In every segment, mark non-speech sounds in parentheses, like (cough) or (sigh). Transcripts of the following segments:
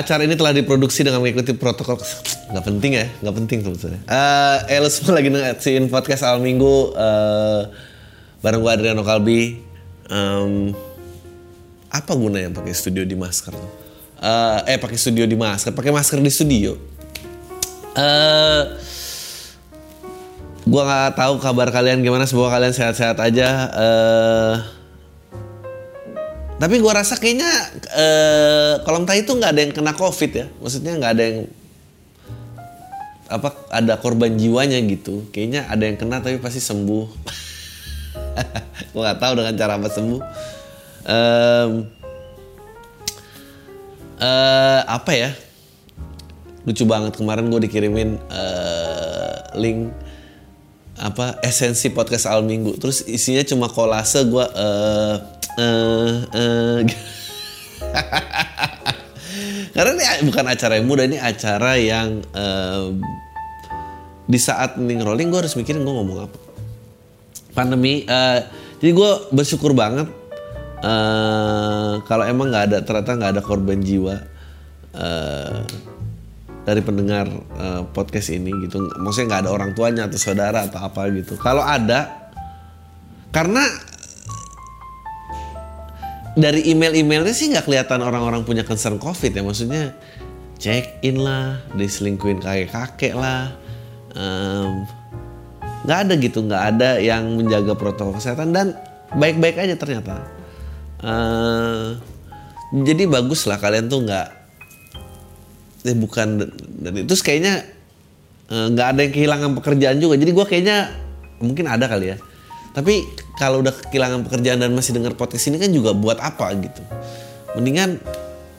acara ini telah diproduksi dengan mengikuti protokol nggak penting ya nggak penting sebetulnya eh eh, lu semua lagi ngasihin podcast awal minggu eh bareng gua Adriano Kalbi. Em, apa gunanya pakai studio di masker tuh? Eh, eh pakai studio di masker pakai masker di studio? Eh gua nggak tahu kabar kalian gimana semoga kalian sehat-sehat aja. Eh tapi gua rasa kayaknya eh kolom tai itu nggak ada yang kena covid ya. Maksudnya nggak ada yang apa ada korban jiwanya gitu. Kayaknya ada yang kena tapi pasti sembuh. (laughs) Gua nggak tahu dengan cara apa sembuh. Em, eh apa ya? Lucu banget kemarin gue dikirimin eh, link apa esensi podcast al minggu. Terus isinya cuma kolase gue eh eh eh. (laughs) Karena ini bukan acara yang mudah ini acara yang em, di saat mending rolling gue harus mikirin gue ngomong apa. Pandemi eh, jadi gue bersyukur banget eh, kalau emang nggak ada ternyata nggak ada korban jiwa eh, dari pendengar eh, podcast ini gitu. Maksudnya nggak ada orang tuanya atau saudara atau apa gitu. Kalau ada karena dari email-emailnya sih nggak kelihatan orang-orang punya concern covid ya. Maksudnya check in lah diselingkuin kakek-kakek lah em, nggak ada gitu. Nggak ada yang menjaga protokol kesehatan dan baik-baik aja ternyata. Eh, jadi bagus lah kalian tuh nggak eh bukan dan itu kayaknya eh, nggak ada yang kehilangan pekerjaan juga. Jadi gua kayaknya mungkin ada kali ya. Tapi kalau udah kehilangan pekerjaan dan masih dengar podcast ini kan juga buat apa gitu? Mendingan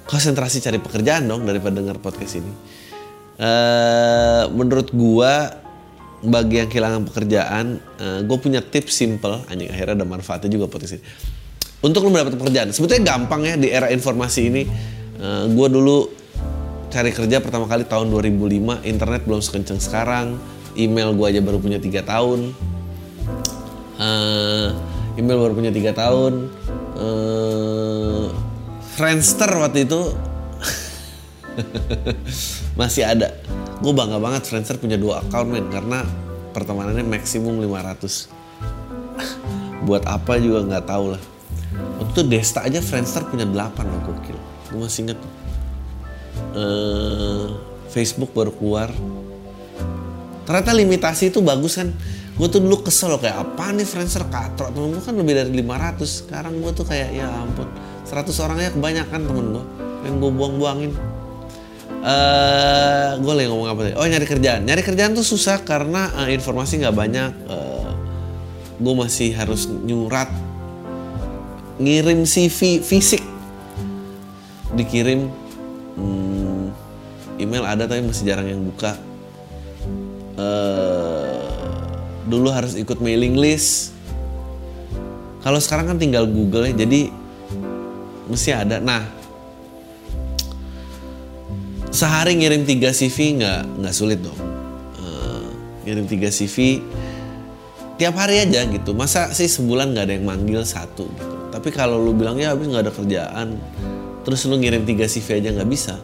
konsentrasi cari pekerjaan dong daripada dengar podcast ini. Eh menurut gua bagi yang kehilangan pekerjaan gue punya tips simple. Anjing akhirnya ada manfaatnya juga podcast ini untuk lu mendapat pekerjaan sebetulnya gampang ya di era informasi ini. Gue dulu cari kerja pertama kali tahun 2005 internet belum sekencang sekarang email gue aja baru punya tiga tahun. Eh, email baru punya tiga tahun. Eh, Friendster waktu itu (laughs) masih ada. Gue bangga banget Friendster punya dua account men karena pertemanannya maksimum 500 (laughs) buat apa juga nggak tahu lah. Waktu itu Desta aja Friendster punya 8 loh gokil. Gue masih inget tuh. Eh, Facebook baru keluar. Ternyata limitasi itu bagus kan. Gue tuh dulu kesel loh kayak apa nih Friendster katro temen gue kan lebih dari 500 sekarang gue tuh kayak ya ampun 100 orangnya kebanyakan temen gue yang gue buang-buangin. Eh gue lagi ngomong apa tadi? Oh nyari kerjaan. Nyari kerjaan tuh susah karena eh, informasi nggak banyak. Gue masih harus nyurat ngirim CV fisik. Dikirim hmm, email ada tapi masih jarang yang buka. Eh dulu harus ikut mailing list. Kalau sekarang kan tinggal Google ya jadi mesti ada. Nah sehari ngirim 3 CV nggak nggak sulit dong. Eh, ngirim 3 CV tiap hari aja gitu. Masa sih sebulan nggak ada yang manggil satu gitu? Tapi kalau lu bilang ya habis nggak ada kerjaan. Terus lu ngirim 3 CV aja nggak bisa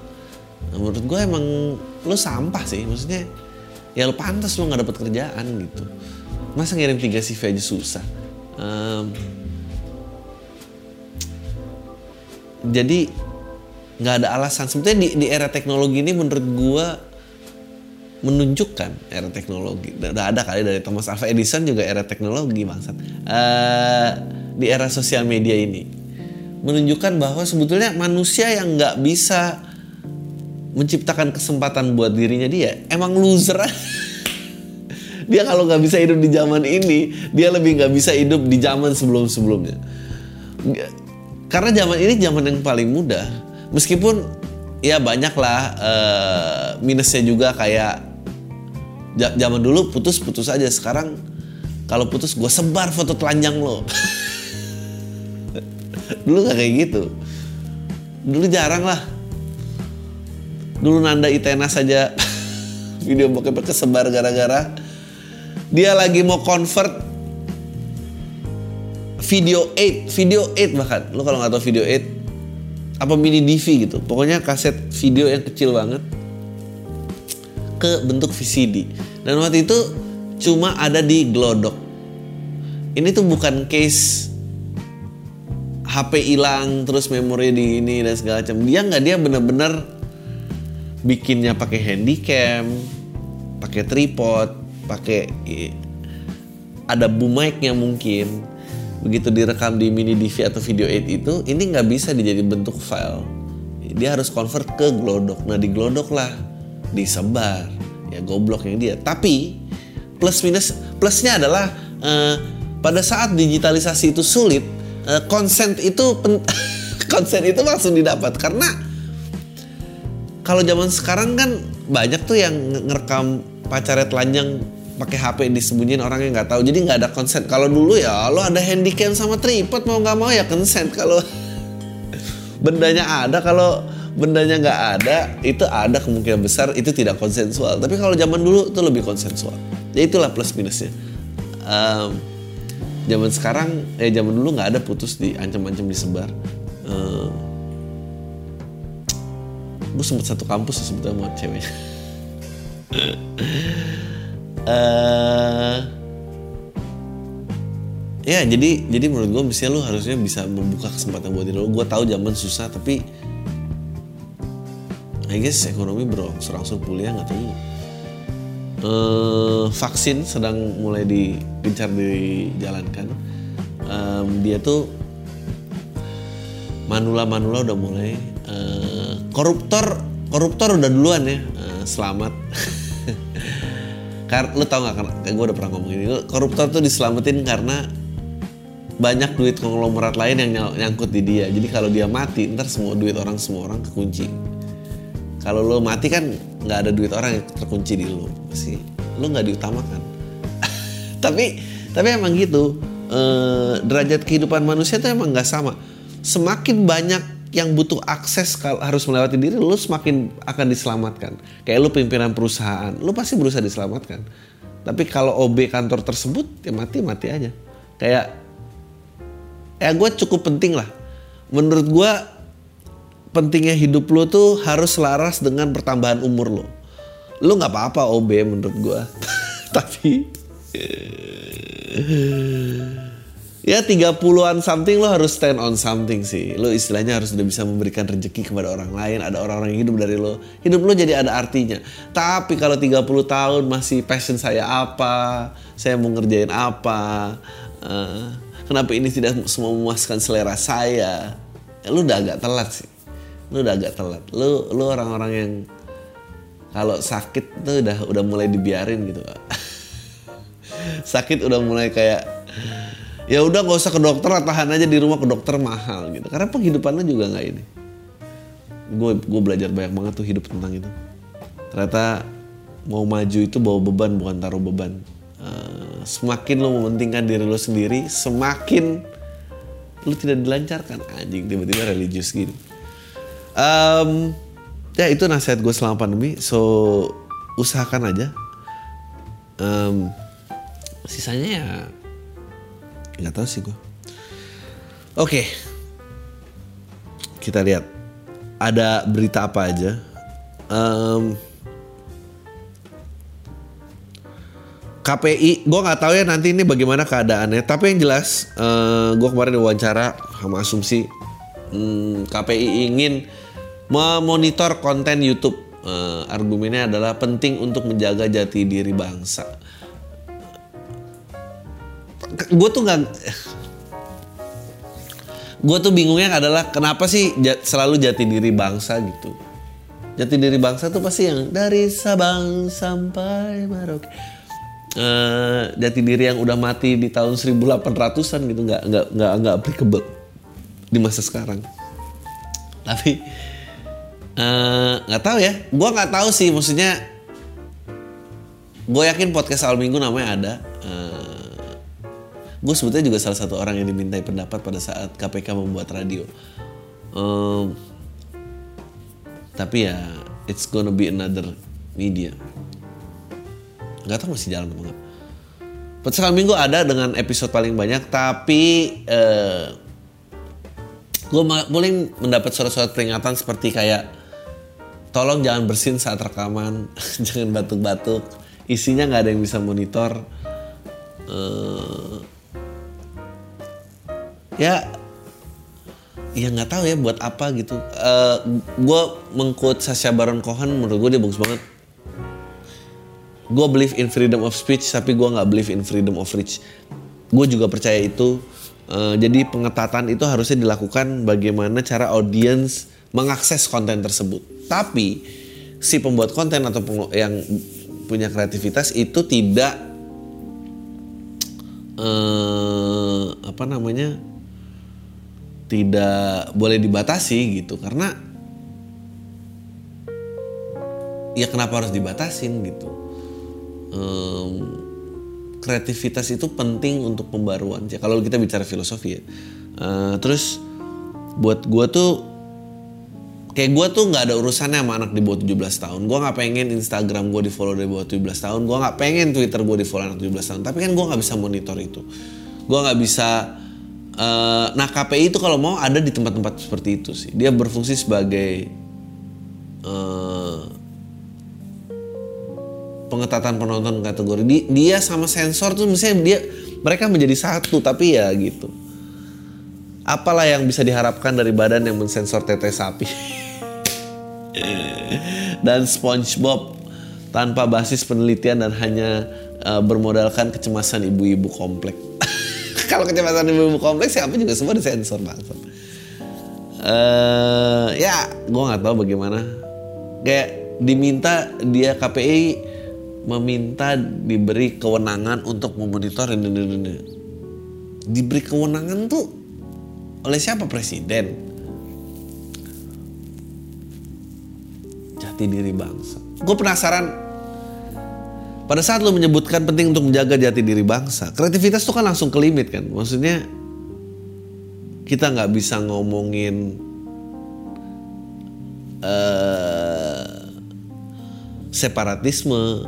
Menurut gue emang lu sampah sih maksudnya ya lu pantas lu nggak dapet kerjaan gitu. Masa ngirim 3 CV aja susah? Em, jadi nggak ada alasan. Sebetulnya di, di era teknologi ini menurut gua menunjukkan era teknologi. Udah ada kali dari Thomas Alva Edison juga era teknologi bangsat. Eh, di era sosial media ini. Menunjukkan bahwa sebetulnya manusia yang nggak bisa menciptakan kesempatan buat dirinya dia emang loser dia kalau nggak bisa hidup di zaman ini dia lebih nggak bisa hidup di zaman sebelum sebelumnya karena zaman ini zaman yang paling mudah. Meskipun ya banyak lah eh, minusnya juga kayak zaman dulu putus putus aja. Sekarang kalau putus gue sebar foto telanjang lo. (laughs) Dulu gak kayak gitu. Dulu jarang lah dulu Nanda Itena saja. (laughs) Video bokep kesebar gara-gara. Dia lagi mau convert video 8 video 8 bahkan. Lu kalau nggak tahu video 8 apa mini DV gitu. Pokoknya kaset video yang kecil banget ke bentuk VCD dan waktu itu cuma ada di Glodok. Ini tuh bukan case HP hilang terus memori di ini dan segala macam. Dia nggak dia bener-bener bikinnya pakai handycam pakai tripod pakai ada boom mic-nya mungkin. Begitu direkam di mini DV atau video 8 itu ini nggak bisa dijadi bentuk file. Dia harus convert ke glodok nah di glodok lah disebar. Ya goblok yang dia. Tapi plus minus plusnya adalah uh, pada saat digitalisasi itu sulit uh, itu (laughs) consent itu langsung didapat. Karena kalau zaman sekarang kan banyak tuh yang ngerekam pacarnya telanjang pakai HP disembunyiin orang yang nggak tahu. Jadi nggak ada konsen kalau dulu ya lo ada handycam sama tripod mau nggak mau ya konsen kalau (laughs) bendanya ada kalau bendanya nggak ada itu ada kemungkinan besar itu tidak konsensual. Tapi kalau zaman dulu itu lebih konsensual. Ya itulah plus minusnya. Um, zaman sekarang eh zaman dulu nggak ada putus di ancam-ancam disebar gue sempet satu kampus sebetulnya sama cewek. Uh, (laughs) ya jadi jadi menurut gue misalnya lu harusnya bisa membuka kesempatan buat diri lu. Gue tahu zaman susah tapi I guess ekonomi berangsur-angsur pulih nggak tahu. Uh, vaksin sedang mulai digencar dijalankan. Um, dia tuh manula manula udah mulai uh, koruptor koruptor udah duluan ya uh, selamat Karena lu tau gak karena gue udah pernah ngomong ini, koruptor tuh diselamatin karena banyak duit konglomerat lain yang nyangkut di dia. Jadi kalau dia mati, ntar semua duit orang semua orang kekunci. Kalau lo mati kan nggak ada duit orang yang terkunci di lo, pasti lo nggak diutamakan. (laughs) tapi tapi emang gitu, eh, derajat kehidupan manusia tuh emang nggak sama. Semakin banyak yang butuh akses kalau harus melewati diri lu semakin akan diselamatkan. Kayak lu pimpinan perusahaan, lu pasti berusaha diselamatkan. Tapi kalau OB kantor tersebut ya mati mati aja. Kayak ya gue cukup penting lah. Menurut gue pentingnya hidup lu tuh harus selaras dengan pertambahan umur lo. Lu nggak apa-apa OB menurut gue. (laughs) Tapi ya 30-an something lo harus stand on something sih. Lo istilahnya harus udah bisa memberikan rezeki kepada orang lain. Ada orang-orang yang hidup dari lo. Hidup lo jadi ada artinya. Tapi kalau 30 tahun masih passion saya apa, saya mau ngerjain apa, uh, kenapa ini tidak semua memuaskan selera saya, ya, lo udah agak telat sih. Lo udah agak telat. Lo lo orang-orang yang kalau sakit tuh udah udah mulai dibiarin gitu. (laughs) sakit udah mulai kayak ya udah gak usah ke dokter tahan aja di rumah ke dokter mahal gitu. Karena penghidupannya juga nggak ini. Gue gue belajar banyak banget tuh hidup tentang itu. Ternyata mau maju itu bawa beban bukan taruh beban. Uh, semakin lo mementingkan diri lo sendiri semakin lo tidak dilancarkan. Anjing tiba-tiba religius gitu. Um, ya itu nasihat gue selama pandemi. So usahakan aja. Um, sisanya ya nggak tahu sih gue oke okay. kita lihat ada berita apa aja um, KPI, gue nggak tahu ya nanti ini bagaimana keadaannya. Tapi yang jelas, uh, gue kemarin diwawancara sama asumsi um, KPI ingin memonitor konten YouTube. Uh, argumennya adalah penting untuk menjaga jati diri bangsa gue tuh nggak gue tuh bingungnya adalah kenapa sih selalu jati diri bangsa gitu. Jati diri bangsa tuh pasti yang dari Sabang sampai Merauke uh, jati diri yang udah mati di tahun 1800-an gitu nggak nggak nggak nggak applicable di masa sekarang. Tapi eh, nggak uh, tahu ya. Gue nggak tahu sih maksudnya gue yakin podcast awal minggu namanya ada. Uh, gue sebetulnya juga salah satu orang yang dimintai pendapat pada saat KPK membuat radio. Um, tapi ya it's gonna be another media. Nggak tahu masih jalan apa enggak Podcast minggu ada dengan episode paling banyak tapi uh, gue boleh mendapat surat-surat peringatan seperti kayak tolong jangan bersin saat rekaman (laughs) jangan batuk-batuk isinya nggak ada yang bisa monitor. Uh, ya ya nggak tahu ya buat apa gitu. Uh, eh, gue mengquote Sasha Baron Cohen menurut gue dia bagus banget. Gue believe in freedom of speech tapi gue nggak believe in freedom of reach. Gue juga percaya itu. Uh, jadi pengetatan itu harusnya dilakukan bagaimana cara audiens mengakses konten tersebut. Tapi si pembuat konten atau yang punya kreativitas itu tidak uh, apa namanya tidak boleh dibatasi gitu karena ya kenapa harus dibatasin gitu? Um, kreativitas itu penting untuk pembaruan ya kalau kita bicara filosofi ya. Uh, terus buat gue tuh kayak gue tuh nggak ada urusannya sama anak di bawah 17 tahun. Gue nggak pengen Instagram gue di follow dari bawah 17 tahun. Gue nggak pengen Twitter gue di follow anak 17 tahun. Tapi kan gue nggak bisa monitor itu. Gue nggak bisa Uh, nah KPI itu kalau mau ada di tempat-tempat seperti itu sih. Dia berfungsi sebagai uh, pengetatan penonton kategori. Dia sama sensor tuh misalnya dia mereka menjadi satu tapi ya gitu. Apalah yang bisa diharapkan dari badan yang mensensor tete sapi (laughs) dan SpongeBob tanpa basis penelitian dan hanya uh, bermodalkan kecemasan ibu-ibu komplek (laughs) kalau kecemasan ibu-ibu kompleks siapa juga semua disensor bangsa. Uh, ya, gue nggak tahu bagaimana. Kayak diminta dia KPI meminta diberi kewenangan untuk memonitor ini, ini, ini. Diberi kewenangan tuh oleh siapa presiden? Jati diri bangsa. Gue penasaran pada saat lo menyebutkan penting untuk menjaga jati diri bangsa, kreativitas tuh kan langsung ke limit kan. Maksudnya kita nggak bisa ngomongin uh, separatisme.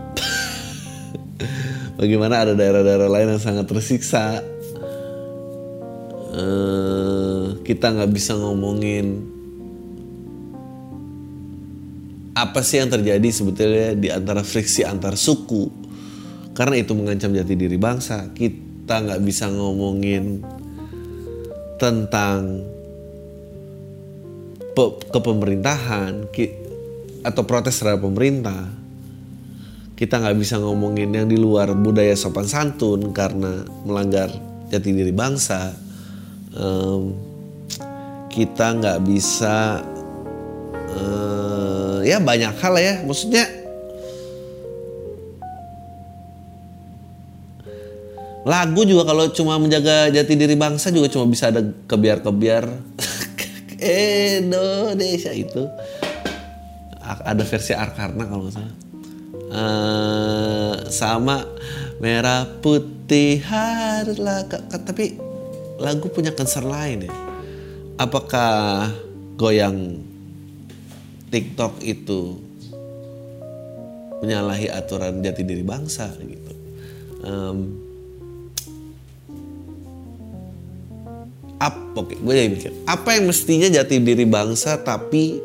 (laughs) Bagaimana ada daerah-daerah lain yang sangat tersiksa. Uh, kita nggak bisa ngomongin apa sih yang terjadi sebetulnya di antara friksi antar suku? Karena itu mengancam jati diri bangsa. Kita nggak bisa ngomongin tentang pe kepemerintahan atau protes terhadap pemerintah. Kita nggak bisa ngomongin yang di luar budaya sopan santun karena melanggar jati diri bangsa. Um, kita nggak bisa uh, ya banyak hal ya. Maksudnya lagu juga kalau cuma menjaga jati diri bangsa juga cuma bisa ada kebiar-kebiar. (laughs) Indonesia itu. Ada versi Arkarna kalau nggak salah. Uh, sama merah putih haruslah tapi lagu punya concern lain ya. Apakah goyang TikTok itu menyalahi aturan jati diri bangsa gitu. Um, apa oke gue jadi mikir apa yang mestinya jati diri bangsa tapi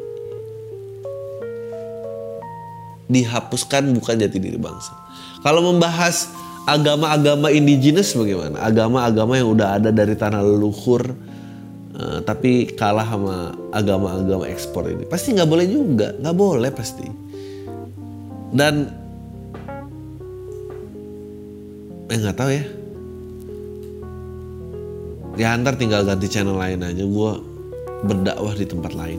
dihapuskan bukan jati diri bangsa kalau membahas agama-agama indigenous bagaimana agama-agama yang udah ada dari tanah leluhur uh, tapi kalah sama agama-agama ekspor ini. Pasti nggak boleh juga. Nggak boleh pasti. Dan eh nggak tahu ya. Ya antar tinggal ganti channel lain aja. Gue berdakwah di tempat lain.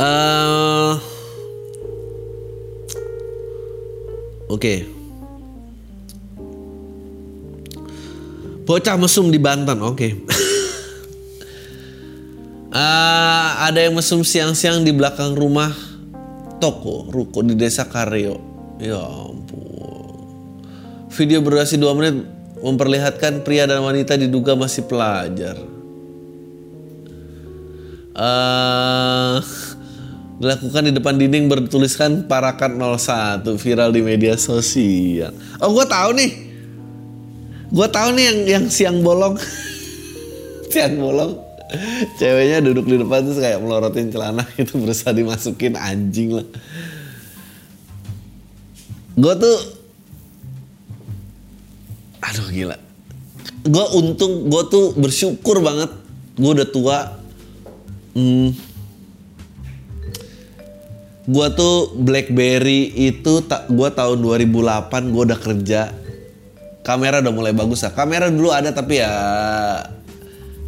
Uh, oke. okay. Bocah mesum di Banten, oke. Okay. (laughs) uh, ah, ada yang mesum siang-siang di belakang rumah toko, ruko di desa Karyo. Ya ampun. Video berdurasi 2 menit memperlihatkan pria dan wanita diduga masih pelajar. Uh, dilakukan di depan dinding bertuliskan Parakat 01 viral di media sosial. Oh gue tahu nih Gue tahu nih yang yang siang bolong. (laughs) siang bolong. Ceweknya duduk di depan terus kayak melorotin celana (laughs) itu berusaha dimasukin anjing lah. Gue tuh aduh gila. Gue untung gue tuh bersyukur banget. Gue udah tua. Hmm, gue tuh BlackBerry itu tak gue tahun 2008 gue udah kerja kamera udah mulai bagus lah. Kamera dulu ada tapi ya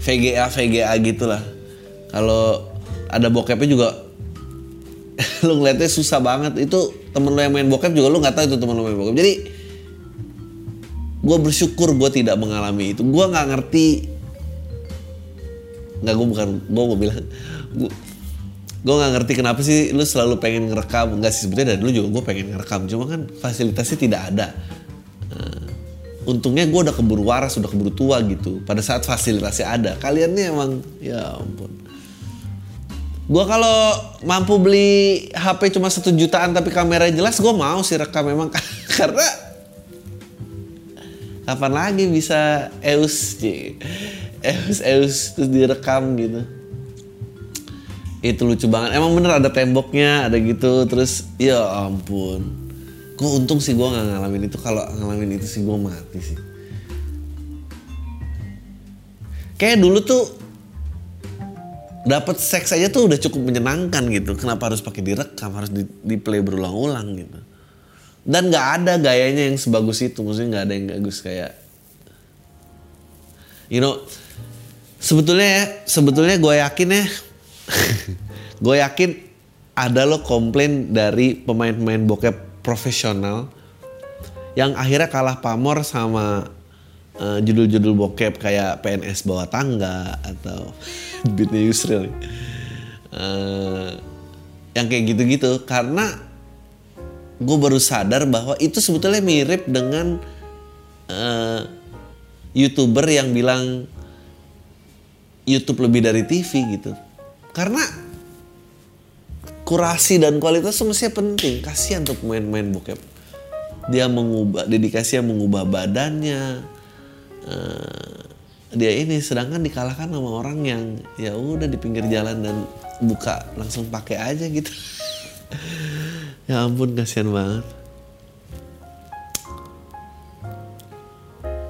VGA VGA gitulah. Kalau ada bokepnya juga (laughs) lu ngeliatnya susah banget. Itu temen lu yang main bokep juga lu nggak tahu itu temen lu main bokep. Jadi gue bersyukur gue tidak mengalami itu. Gue nggak ngerti nggak gue bukan gue mau bilang gue nggak ngerti kenapa sih lu selalu pengen ngerekam. Nggak sih sebetulnya dari dulu juga gue pengen ngerekam. Cuma kan fasilitasnya tidak ada untungnya gue udah keburu waras udah keburu tua gitu. Pada saat fasilitasnya ada kalian nih emang ya ampun. Gue kalau mampu beli HP cuma satu jutaan tapi kamera jelas gue mau sih rekam memang (laughs) karena kapan lagi bisa eus eus eus terus direkam gitu. Itu lucu banget. Emang bener ada temboknya ada gitu terus ya ampun gue untung sih gue nggak ngalamin itu. Kalau ngalamin itu sih gue mati sih. Kayak dulu tuh dapat seks aja tuh udah cukup menyenangkan gitu. Kenapa harus pakai direkam? Harus di, di play berulang-ulang gitu. Dan nggak ada gayanya yang sebagus itu. Maksudnya nggak ada yang bagus kayak you know sebetulnya ya sebetulnya gue yakin ya (laughs) gue yakin ada lo komplain dari pemain-pemain bokep profesional yang akhirnya kalah pamor sama uh, judul-judul bokep kayak PNS bawah tangga atau (laughs) Beatnya Yusril uh, yang kayak gitu-gitu. Karena gue baru sadar bahwa itu sebetulnya mirip dengan uh, youtuber yang bilang YouTube lebih dari TV gitu. Karena kurasi dan kualitas semestinya penting. Kasihan untuk main-main bokep. Dia mengubah dedikasinya mengubah badannya. Uh, dia ini sedangkan dikalahkan sama orang yang ya udah di pinggir jalan dan buka langsung pakai aja gitu. (laughs) Ya ampun kasihan banget.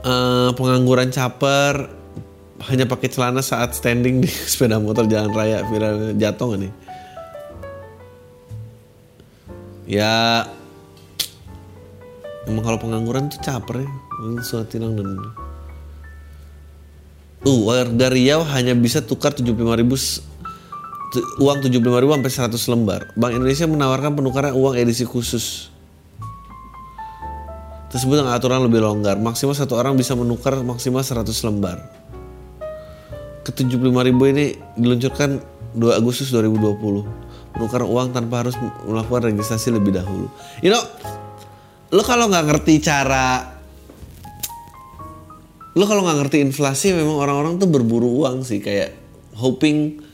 Uh, pengangguran caper hanya pakai celana saat standing di (laughs) sepeda motor jalan raya viral jatuh nih ya emang kalau pengangguran tuh caper ya suatu dan uh warga Riau hanya bisa tukar 75 ribu uang 75 ribu sampai 100 lembar. Bank Indonesia menawarkan penukaran uang edisi khusus. Tersebut dengan aturan lebih longgar. Maksimal satu orang bisa menukar maksimal 100 lembar. Ke 75 ribu ini diluncurkan 2 Agustus 2020. Menukar uang tanpa harus melakukan registrasi lebih dahulu. You know, lo kalau nggak ngerti cara lo kalau nggak ngerti inflasi memang orang-orang tuh berburu uang sih kayak hoping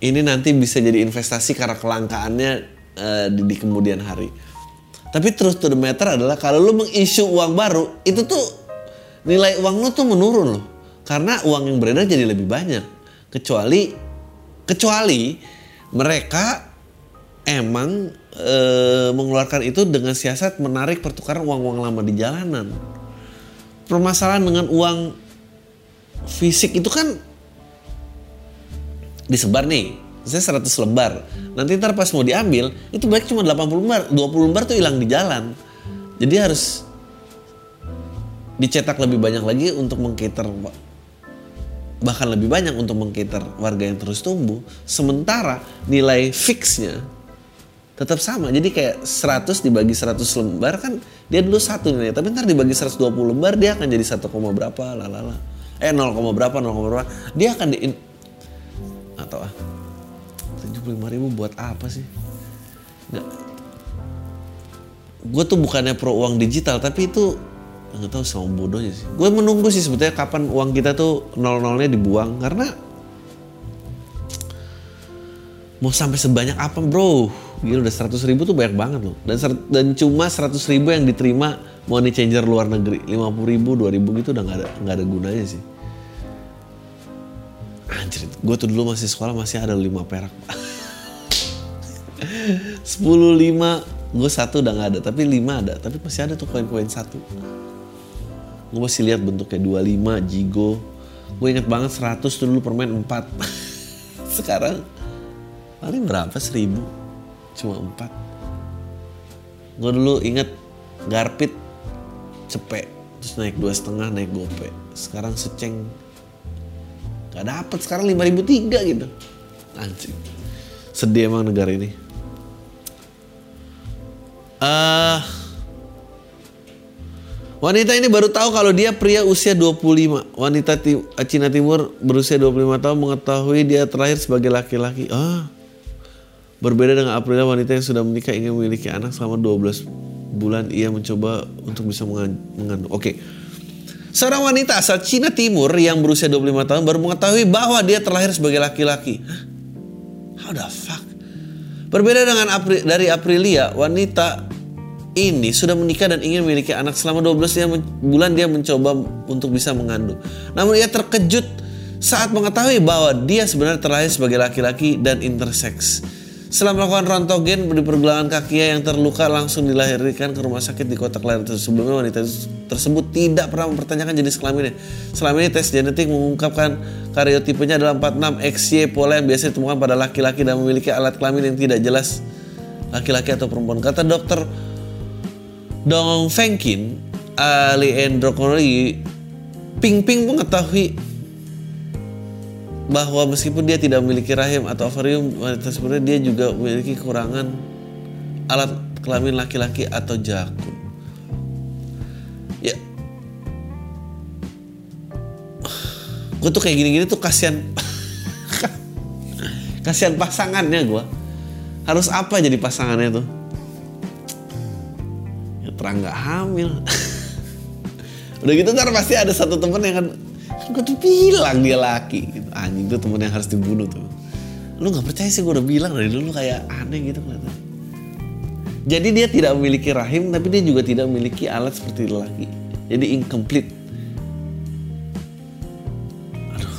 ini nanti bisa jadi investasi karena kelangkaannya uh, di, di kemudian hari. Tapi terus to the matter adalah kalau lu mengisu uang baru, itu tuh nilai uang lu tuh menurun loh. Karena uang yang beredar jadi lebih banyak. Kecuali kecuali mereka emang e, mengeluarkan itu dengan siasat menarik pertukaran uang-uang lama di jalanan. Permasalahan dengan uang fisik itu kan disebar nih saya 100 lembar. Nanti ntar pas mau diambil itu baik cuma 80 lembar 20 lembar tuh hilang di jalan. Jadi harus dicetak lebih banyak lagi untuk mengkiter bahkan lebih banyak untuk mengkiter warga yang terus tumbuh. Sementara nilai fixnya tetap sama. Jadi kayak 100 dibagi 100 lembar kan dia dulu satu nilai tapi ntar dibagi 120 lembar dia akan jadi 1, berapa lalala eh 0, berapa 0, berapa. Dia akan di tahu ah 75 ribu buat apa sih? Nggak. Gue tuh bukannya pro uang digital tapi itu nggak tahu sama bodohnya sih. Gue menunggu sih sebetulnya kapan uang kita tuh nol nolnya dibuang karena mau sampai sebanyak apa bro gila udah 100 ribu tuh banyak banget loh dan dan cuma 100 ribu yang diterima money changer luar negeri 50 ribu 2 ribu gitu udah nggak ada nggak ada gunanya sih Anjir, gue tuh dulu masih sekolah masih ada lima perak. (laughs) Sepuluh lima, gue satu udah nggak ada, tapi lima ada, tapi masih ada tuh koin-koin satu. Gue masih lihat bentuknya dua lima, jigo. Gue inget banget seratus tuh dulu permen empat. (laughs) Sekarang paling berapa seribu? Cuma empat. Gue dulu inget garpit cepet terus naik dua setengah naik gope sekarang seceng Gak dapet sekarang 5003 gitu. Anjing. Sedih emang negara ini. Uh, wanita ini baru tahu kalau dia pria usia 25. Wanita ti Cina Timur berusia 25 tahun mengetahui dia terakhir sebagai laki-laki. Ah. Berbeda dengan Aprilia wanita yang sudah menikah ingin memiliki anak selama 12 bulan ia mencoba untuk bisa mengandung. Oke. Okay. Seorang wanita asal Cina Timur yang berusia 25 tahun baru mengetahui bahwa dia terlahir sebagai laki-laki. How the fuck? Berbeda dengan Apri, dari Aprilia, wanita ini sudah menikah dan ingin memiliki anak selama 12 bulan dia mencoba untuk bisa mengandung. Namun ia terkejut saat mengetahui bahwa dia sebenarnya terlahir sebagai laki-laki dan intersex. Setelah melakukan rontogen di pergelangan kakinya yang terluka langsung dilahirkan ke rumah sakit di kota tersebut. Sebelumnya wanita tersebut tidak pernah mempertanyakan jenis kelaminnya. Selama ini tes genetik mengungkapkan karyotipenya adalah 46 XY pola yang biasa ditemukan pada laki-laki dan memiliki alat kelamin yang tidak jelas laki-laki atau perempuan. Kata dokter Dong Fengkin, ahli endokrinologi, Ping Ping mengetahui bahwa meskipun dia tidak memiliki rahim atau ovarium wanita sebenarnya dia juga memiliki kekurangan alat kelamin laki-laki atau jakun. Ya, gue tuh kayak gini-gini tuh kasihan, (laughs) kasihan pasangannya gue. Harus apa jadi pasangannya tuh? Ya terang nggak hamil. (laughs) Udah gitu ntar pasti ada satu temen yang kan gue tuh bilang dia laki gitu. anjing tuh temen yang harus dibunuh tuh. Lu nggak percaya sih gue udah bilang dari dulu kayak aneh gitu kan jadi dia tidak memiliki rahim tapi dia juga tidak memiliki alat seperti laki jadi incomplete. Aduh.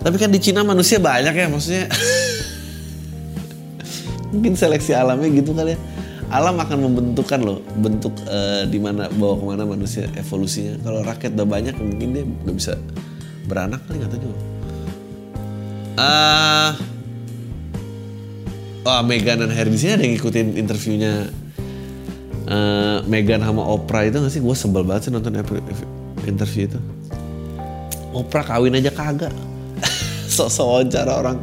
Tapi kan di Cina manusia banyak ya maksudnya. (laughs) Mungkin seleksi alamnya gitu kali ya alam akan membentukkan loh bentuk uh, di mana bawa ke mana manusia evolusinya. Kalau rakyat udah banyak mungkin dia nggak bisa beranak kali tahu juga. Uh, oh Megan dan Harry sini ada yang ngikutin interviewnya uh, Megan sama Oprah itu nggak sih? Gue sebel banget sih nonton interview itu. Oprah kawin aja kagak. (laughs) Sok-sok wawancara orang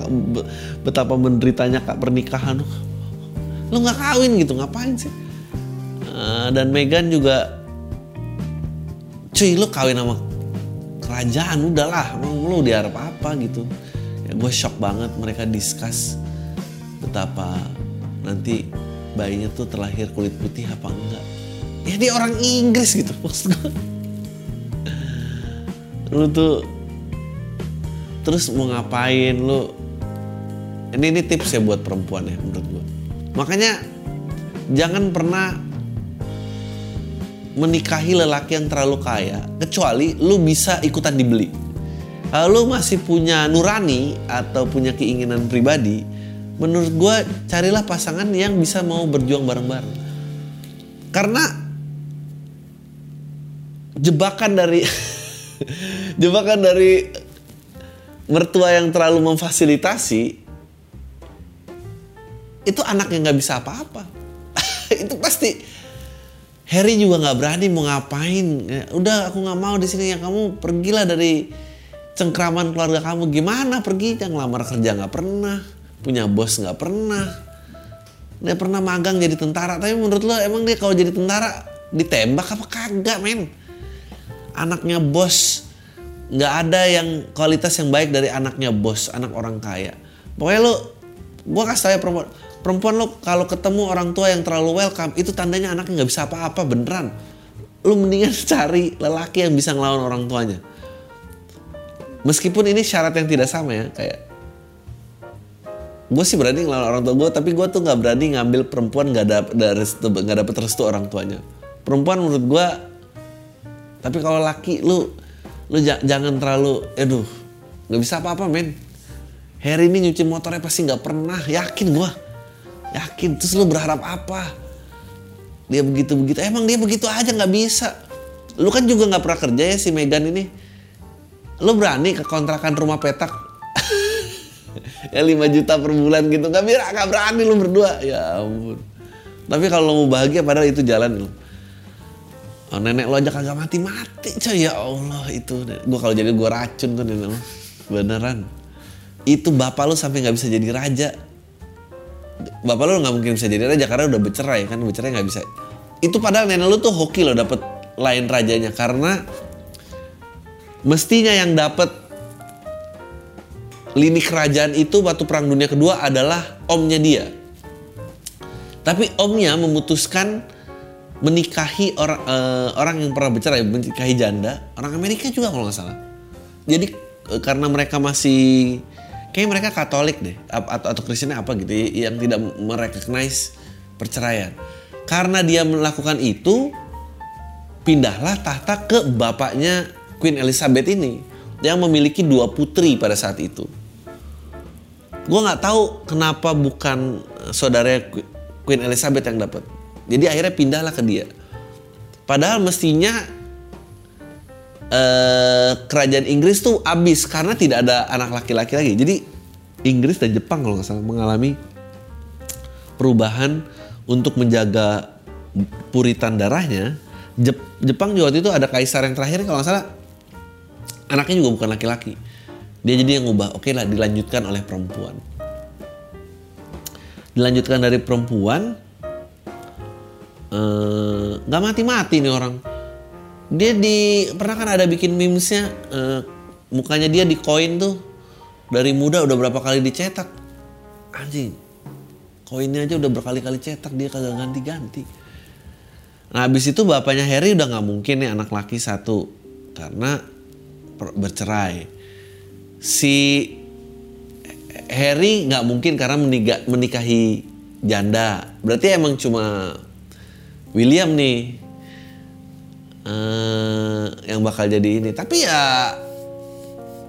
betapa menderitanya kak pernikahan lu nggak kawin gitu ngapain sih? Uh, dan Megan juga cuy lu kawin sama kerajaan udahlah emang lu diharap apa gitu. Ya gue shock banget mereka discuss betapa nanti bayinya tuh terlahir kulit putih apa enggak. Ya dia orang Inggris gitu (laughs) maksud gue lu tuh terus mau ngapain lu? Ini ini tips ya buat perempuan ya menurut gue Makanya jangan pernah menikahi lelaki yang terlalu kaya kecuali lu bisa ikutan dibeli. Kalau lu masih punya nurani atau punya keinginan pribadi, menurut gue carilah pasangan yang bisa mau berjuang bareng-bareng. Karena jebakan dari (laughs) jebakan dari mertua yang terlalu memfasilitasi itu anak yang nggak bisa apa-apa. (laughs) Itu pasti. Harry juga nggak berani mau ngapain. Udah aku nggak mau di sini. Ya kamu pergilah dari cengkraman keluarga kamu. Gimana pergi? Yang lamar kerja nggak pernah. Punya bos nggak pernah. Dia pernah magang jadi tentara. Tapi menurut lo emang dia kalau jadi tentara ditembak apa kagak men? Anaknya bos. Nggak ada yang kualitas yang baik dari anaknya bos. Anak orang kaya. Pokoknya lo gue kasih tau ya perempuan perempuan lo kalau ketemu orang tua yang terlalu welcome itu tandanya anaknya nggak bisa apa-apa beneran. Lu mendingan (laughs) cari lelaki yang bisa ngelawan orang tuanya. Meskipun ini syarat yang tidak sama ya kayak gue sih berani ngelawan orang tua gue tapi gue tuh nggak berani ngambil perempuan nggak restu nggak dapet restu orang tuanya. Perempuan menurut gue tapi kalau laki lu lu ja- jangan terlalu aduh nggak bisa apa-apa men. Harry ini nyuci motornya pasti nggak pernah yakin gua yakin terus lu berharap apa? Dia begitu begitu emang dia begitu aja nggak bisa. Lu kan juga nggak pernah kerja ya si Megan ini. Lu berani ke kontrakan rumah petak? (laughs) Ya 5 juta per bulan gitu. Nggak bisa nggak berani lu berdua. Ya ampun. Tapi kalau lo mau bahagia padahal itu jalan lo oh, nenek lo aja kagak mati mati coy. Ya Allah itu gua kalau jadi gua racun tuh nenek lo beneran. Itu bapak lo sampai nggak bisa jadi raja bapak lo nggak mungkin bisa jadi raja karena udah bercerai kan? Bercerai nggak bisa. Itu padahal nenek lo tuh hoki lo dapet lain rajanya karena mestinya yang dapat lini kerajaan itu waktu perang dunia kedua adalah omnya dia. Tapi omnya memutuskan menikahi orang eh, orang yang pernah bercerai menikahi janda orang Amerika juga kalau nggak salah. Jadi eh, karena mereka masih kayak mereka Katolik deh atau atau Kristennya apa gitu ya, yang tidak merecognize perceraian karena dia melakukan itu pindahlah tahta ke bapaknya Queen Elizabeth ini yang memiliki dua putri pada saat itu gue nggak tahu kenapa bukan saudara Queen Elizabeth yang dapat. Jadi akhirnya pindahlah ke dia. Padahal mestinya eh, kerajaan Inggris tuh habis karena tidak ada anak laki-laki lagi. Jadi Inggris dan Jepang kalau nggak salah mengalami perubahan untuk menjaga puritan darahnya. Jep- Jepang juga waktu itu ada kaisar yang terakhir kalau nggak salah anaknya juga bukan laki-laki. Dia jadi yang ngubah, oke lah dilanjutkan oleh perempuan. Dilanjutkan dari perempuan, eh, nggak mati-mati nih orang. Dia di pernah kan ada bikin memesnya, eh, mukanya dia di koin tuh dari muda udah berapa kali dicetak, anjing. Koinnya aja udah berkali-kali cetak dia kagak ganti-ganti. Nah habis itu bapaknya Harry udah nggak mungkin nih anak laki satu karena bercerai. Si Harry nggak mungkin karena meniga- menikahi janda. Berarti emang cuma William nih eh, yang bakal jadi ini. Tapi ya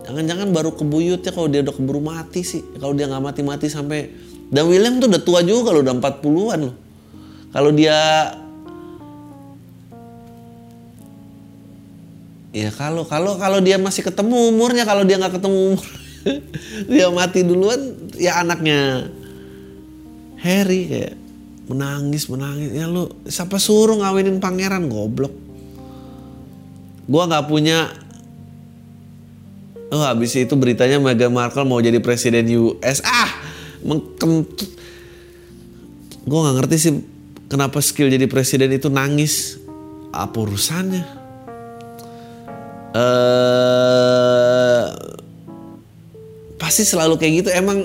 jangan-jangan baru kebuyut ya kalau dia udah keburu mati sih. Kalau dia nggak mati-mati sampai dan William tuh udah tua juga loh, udah 40-an loh. Kalau dia Ya kalau kalau kalau dia masih ketemu umurnya kalau dia nggak ketemu umur (laughs) dia mati duluan ya anaknya Harry kayak menangis menangis ya lu siapa suruh ngawinin pangeran goblok gua nggak punya oh habis itu beritanya Meghan Markle mau jadi presiden US ah mengkentut. Gue nggak ngerti sih kenapa skill jadi presiden itu nangis. Apa urusannya? Eh pasti selalu kayak gitu. Emang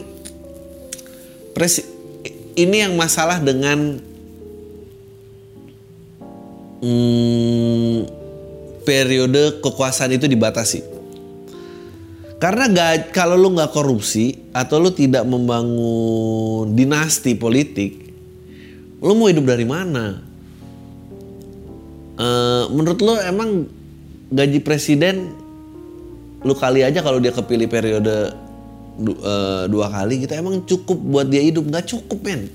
presi ini yang masalah dengan hmm, periode kekuasaan itu dibatasi. Karena gak, kalau lu nggak korupsi atau lu tidak membangun dinasti politik lu mau hidup dari mana? Eh, menurut lu emang gaji presiden lu kali aja kalau dia kepilih periode du- eh, dua kali gitu emang cukup buat dia hidup? Nggak cukup men.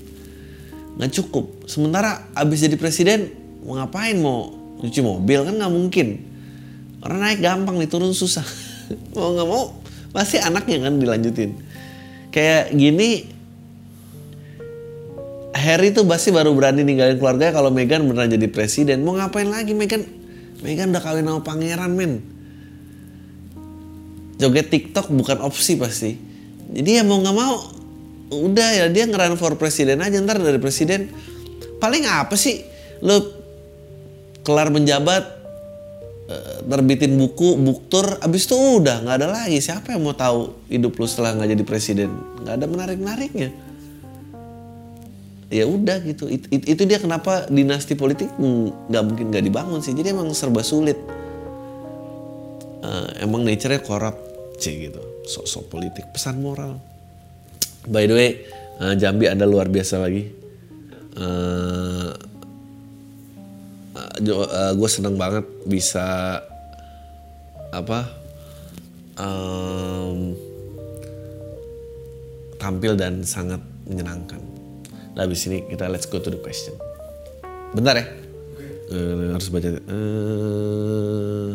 Nggak cukup. Sementara abis jadi presiden mau ngapain mau cuci mobil kan nggak mungkin orang naik gampang nih turun susah (laughs) mau nggak mau pasti anaknya kan dilanjutin kayak gini Harry tuh pasti baru berani ninggalin keluarganya kalau Meghan beneran jadi presiden. Mau ngapain lagi Meghan? Meghan udah kawin sama pangeran men. Joget TikTok bukan opsi pasti. Jadi ya mau nggak mau, udah ya dia ngeran for presiden aja ntar dari presiden. Paling apa sih? Lo kelar menjabat, eh, terbitin buku, buktur, abis itu udah nggak ada lagi. Siapa yang mau tahu hidup lu setelah nggak jadi presiden? Nggak ada menarik-nariknya. Ya udah gitu. It- it- itu dia kenapa dinasti politik nggak mungkin nggak dibangun sih. Jadi emang serba sulit. Eh, emang nature-nya korup sih gitu. Sok-sok politik pesan moral. By the way eh, Jambi ada luar biasa lagi Eh, gue seneng banget bisa apa em, tampil dan sangat menyenangkan. Nah, habis ini kita let's go to the question. Bentar ya. Eh, harus baca. Eh,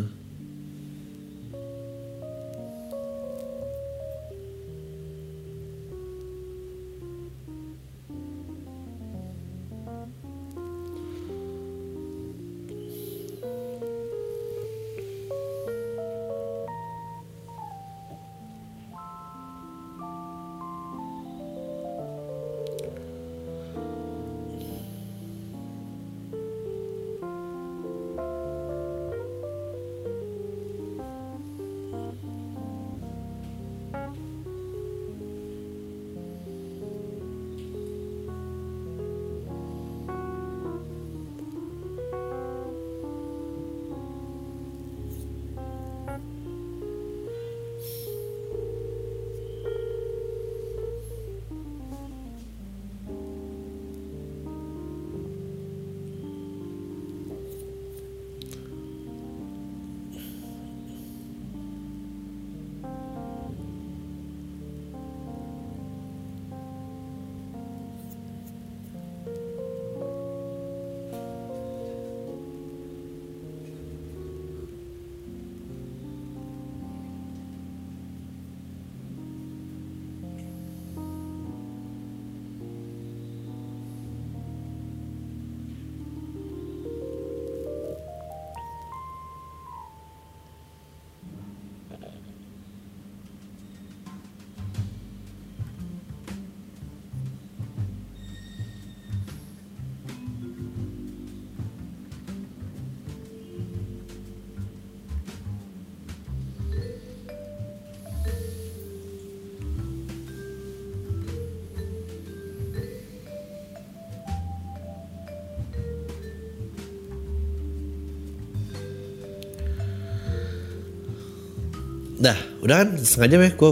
Dah, udah kan setengah jam ya. Gue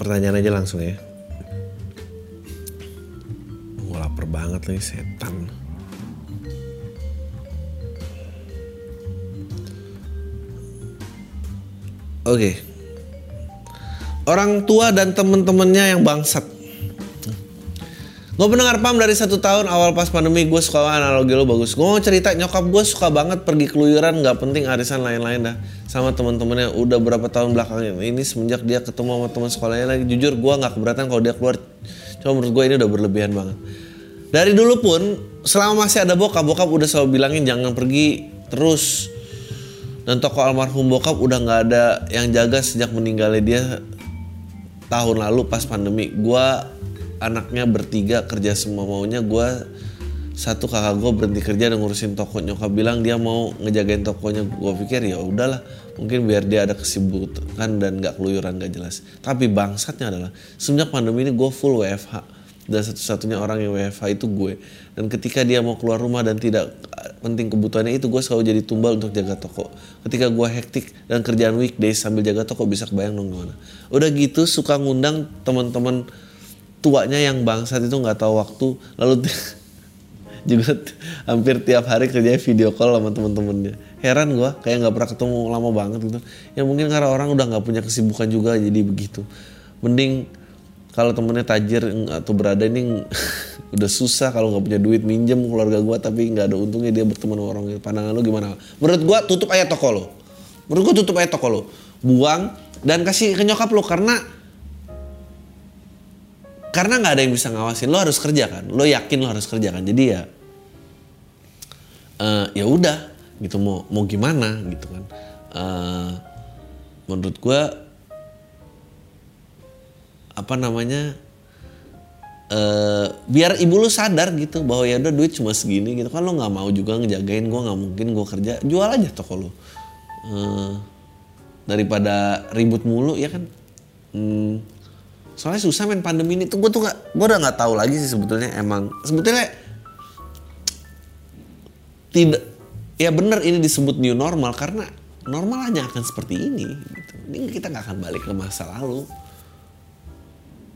pertanyaan aja langsung ya. Gue lapar banget nih setan. Oke. Orang tua dan temen-temennya yang bangsat. Gue pendengar pam dari satu tahun awal pas pandemi gue suka analogi lo bagus. Gue mau cerita nyokap gue suka banget pergi keluyuran nggak penting arisan lain-lain dah sama teman-temannya udah berapa tahun belakangnya. Ini semenjak dia ketemu sama teman sekolahnya lagi jujur gue nggak keberatan kalau dia keluar. Cuma menurut gue ini udah berlebihan banget. Dari dulu pun selama masih ada bokap bokap udah selalu bilangin jangan pergi terus. Dan toko almarhum bokap udah nggak ada yang jaga sejak meninggalnya dia tahun lalu pas pandemi. Gue anaknya bertiga kerja semua maunya gue satu kakak gue berhenti kerja dan ngurusin toko. Nyokap bilang dia mau ngejagain tokonya. Gue pikir ya udahlah mungkin biar dia ada kesibukan dan nggak keluyuran gak jelas. Tapi bangsatnya adalah semenjak pandemi ini gue full WFH dan satu-satunya orang yang WFH itu gue. Dan ketika dia mau keluar rumah dan tidak penting kebutuhannya itu gue selalu jadi tumbal untuk jaga toko. Ketika gue hektik dan kerjaan weekdays sambil jaga toko bisa kebayang dong gimana. Udah gitu suka ngundang teman-teman tuanya yang bangsat itu nggak tahu waktu. Lalu (laughs) juga hampir tiap hari kerjanya video call sama temen-temennya. Heran gua kayak nggak pernah ketemu lama banget gitu. Ya mungkin karena orang udah nggak punya kesibukan juga jadi begitu. Mending kalau temennya tajir atau berada ini (laughs) udah susah kalau nggak punya duit minjem keluarga gua tapi nggak ada untungnya dia berteman sama orang pandangan lu gimana? Menurut gua tutup aja toko lo menurut gua tutup aja toko lo buang dan kasih ke nyokap lo karena karena nggak ada yang bisa ngawasin lo harus kerja kan? Lo yakin lo harus kerja kan? Jadi ya eh, ya udah gitu. Mau mau gimana gitu kan? Eh, menurut gua apa namanya eh biar ibu lu sadar gitu bahwa ya udah duit cuma segini gitu kan lo nggak mau juga ngejagain gua nggak mungkin gua kerja. Jual aja toko lo. Eh, daripada ribut mulu ya kan? Hmm, soalnya susah main pandemi ini. Tuh gue tuh gak gue udah nggak tahu lagi sih sebetulnya emang. Sebetulnya tidak ya bener ini disebut new normal karena normal hanya akan seperti ini gitu. ini kita nggak akan balik ke masa lalu.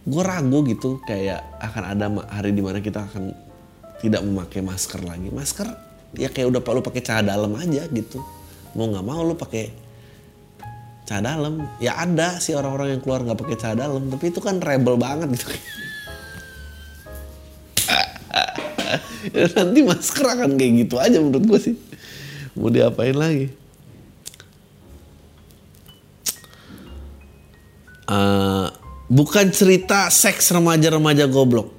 Gue ragu gitu kayak akan ada hari di mana kita akan tidak memakai masker lagi. Masker ya kayak udah lu pakai celana dalam aja gitu. Mau nggak mau lu pakai Celana dalam. Ya ada sih orang-orang yang keluar nggak pakai celana dalam tapi itu kan rebel banget gitu. Ya, (laughs) nanti masker akan kayak gitu aja menurut gue sih. Mau diapain lagi? Uh, bukan cerita seks remaja-remaja goblok.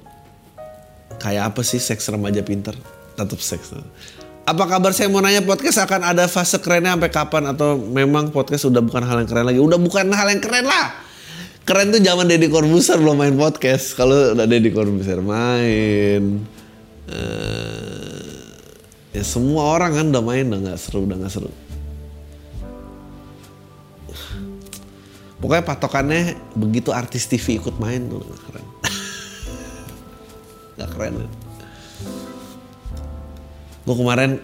Kayak apa sih seks remaja pinter tetap seks apa kabar? Saya mau nanya podcast akan ada fase kerennya sampai kapan? Atau memang podcast udah bukan hal yang keren lagi? Udah bukan hal yang keren lah. Keren tuh zaman Deddy Corbuzier belum main podcast. Kalau udah Deddy Corbuzier main uh, ya semua orang kan udah main udah nggak seru udah nggak seru. Pokoknya patokannya begitu artis TV ikut main tuh nggak keren. (laughs) Nggak keren. kan? Gue kemarin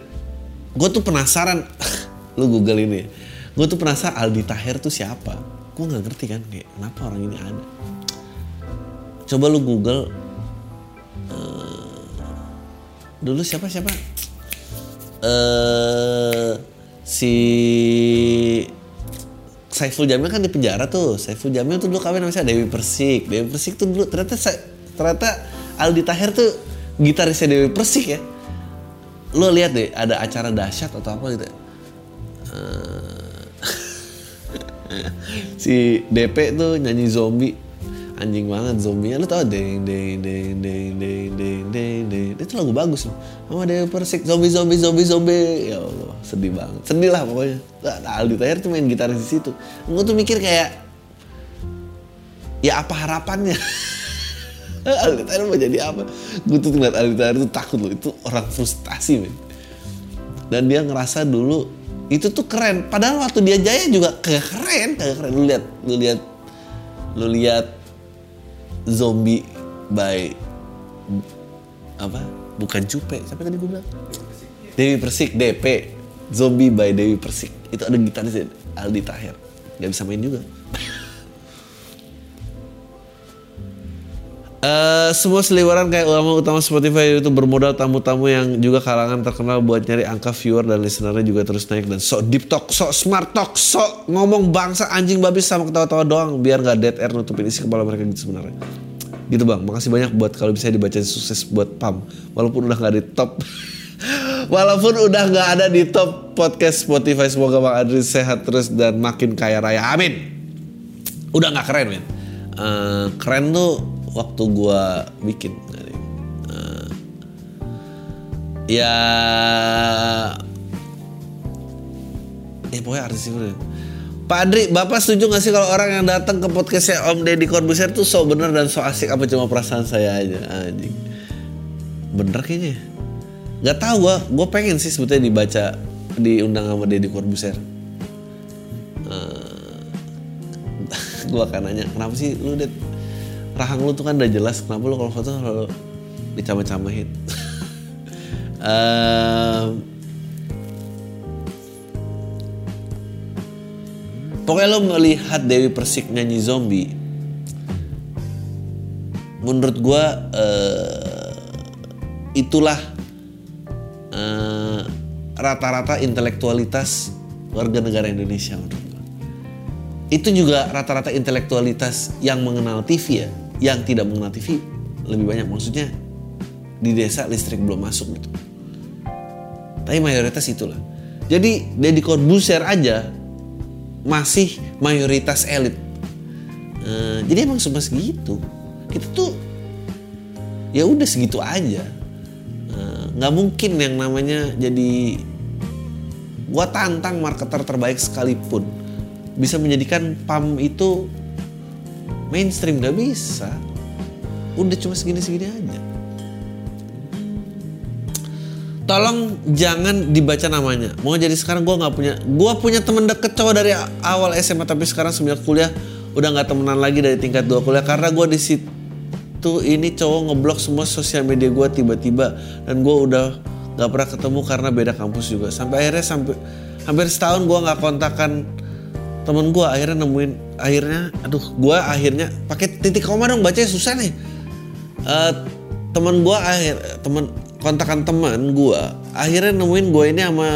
gue tuh penasaran (laughs) lu google ini gue tuh penasaran Aldi Taher tuh siapa gue nggak ngerti kan kayak kenapa orang ini ada coba lu google uh, dulu siapa siapa uh, si Saiful Jamil kan di penjara tuh. Saiful Jamil tuh dulu kawin sama Dewi Persik. Dewi Persik tuh dulu ternyata ternyata Aldi Taher tuh gitarisnya Dewi Persik ya. Lo lihat deh ada acara dahsyat atau apa gitu. Uh, (laughs) si DP tuh nyanyi zombie. Anjing banget zombie. Lu tau deng deng deng deng deng deng deng deng. Itu lagu bagus loh. Sama Dewi Persik zombie zombie zombie zombie. Ya Allah sedih banget. Sedih lah pokoknya. Nah, Aldi Taher tuh main gitar di situ. Gue tuh mikir kayak ya apa harapannya (laughs) Aldi Taher mau jadi apa? Gue tuh ngeliat Aldi Taher tuh takut loh itu orang frustasi men. Dan dia ngerasa dulu itu tuh keren. Padahal waktu dia jaya juga kayak keren kayak keren. Lu lihat lu lihat lu lihat zombie by apa? Bukan cupe siapa tadi gue bilang? Dewi Persik DP zombie by Dewi Persik. Itu ada gitaris Aldi Taher nggak bisa main juga (laughs) Uh, semua seliweran kayak ulama utama Spotify itu bermodal tamu-tamu yang juga kalangan terkenal buat nyari angka viewer dan listenernya juga terus naik dan sok deep talk, sok smart talk, sok ngomong bangsa anjing babi sama ketawa-tawa doang biar nggak dead air nutupin isi kepala mereka gitu sebenarnya. Gitu bang, makasih banyak buat kalau bisa dibaca sukses buat Pam walaupun udah nggak di top. (laughs) walaupun udah nggak ada di top podcast Spotify semoga Bang Adri sehat terus dan makin kaya raya. Amin. Udah nggak keren men. Uh, keren tuh waktu gue bikin uh, ya. Eh pokoknya artis itu Pak Adri, Bapak setuju gak sih kalau orang yang datang ke podcastnya Om Deddy Corbuzier tuh so bener dan so asik apa cuma perasaan saya aja? Anjing? Bener kayaknya. Gak tau gue, gue pengen sih sebetulnya dibaca diundang sama Deddy Corbuzier. (laughs) Uh, gue akan nanya kenapa sih lu det rahang lu tuh kan udah jelas kenapa lu kalau foto selalu dicama-camain. (laughs) Um, pokoknya lo melihat Dewi Persik nyanyi zombie menurut gue uh, itulah rata rata-rata intelektualitas warga negara Indonesia menurut gue itu juga rata-rata intelektualitas yang mengenal TV ya yang tidak mengenal TV lebih banyak. Maksudnya di desa listrik belum masuk gitu. Tapi mayoritas itulah. Jadi Deddy Corbuzier aja masih mayoritas elit. Uh, jadi emang cuma segitu. Itu tuh ya udah segitu aja. Eh, nggak uh, mungkin yang namanya jadi gua tantang marketer terbaik sekalipun bisa menjadikan PAM itu mainstream gak bisa. Udah cuma segini-segini aja. Tolong jangan dibaca namanya. Mau jadi sekarang gue nggak punya gue punya temen deket cowok dari awal SMA tapi sekarang semenjak kuliah udah nggak temenan lagi dari tingkat dua kuliah karena gue di situ ini cowok ngeblok semua sosial media gue tiba-tiba dan gue udah nggak pernah ketemu karena beda kampus juga. Sampai akhirnya sampai hampir setahun gue nggak kontakkan temen gue akhirnya nemuin akhirnya aduh gue akhirnya pakai titik koma dong bacanya susah nih. Uh, temen gue akhir temen kontakan teman gue akhirnya nemuin gue ini sama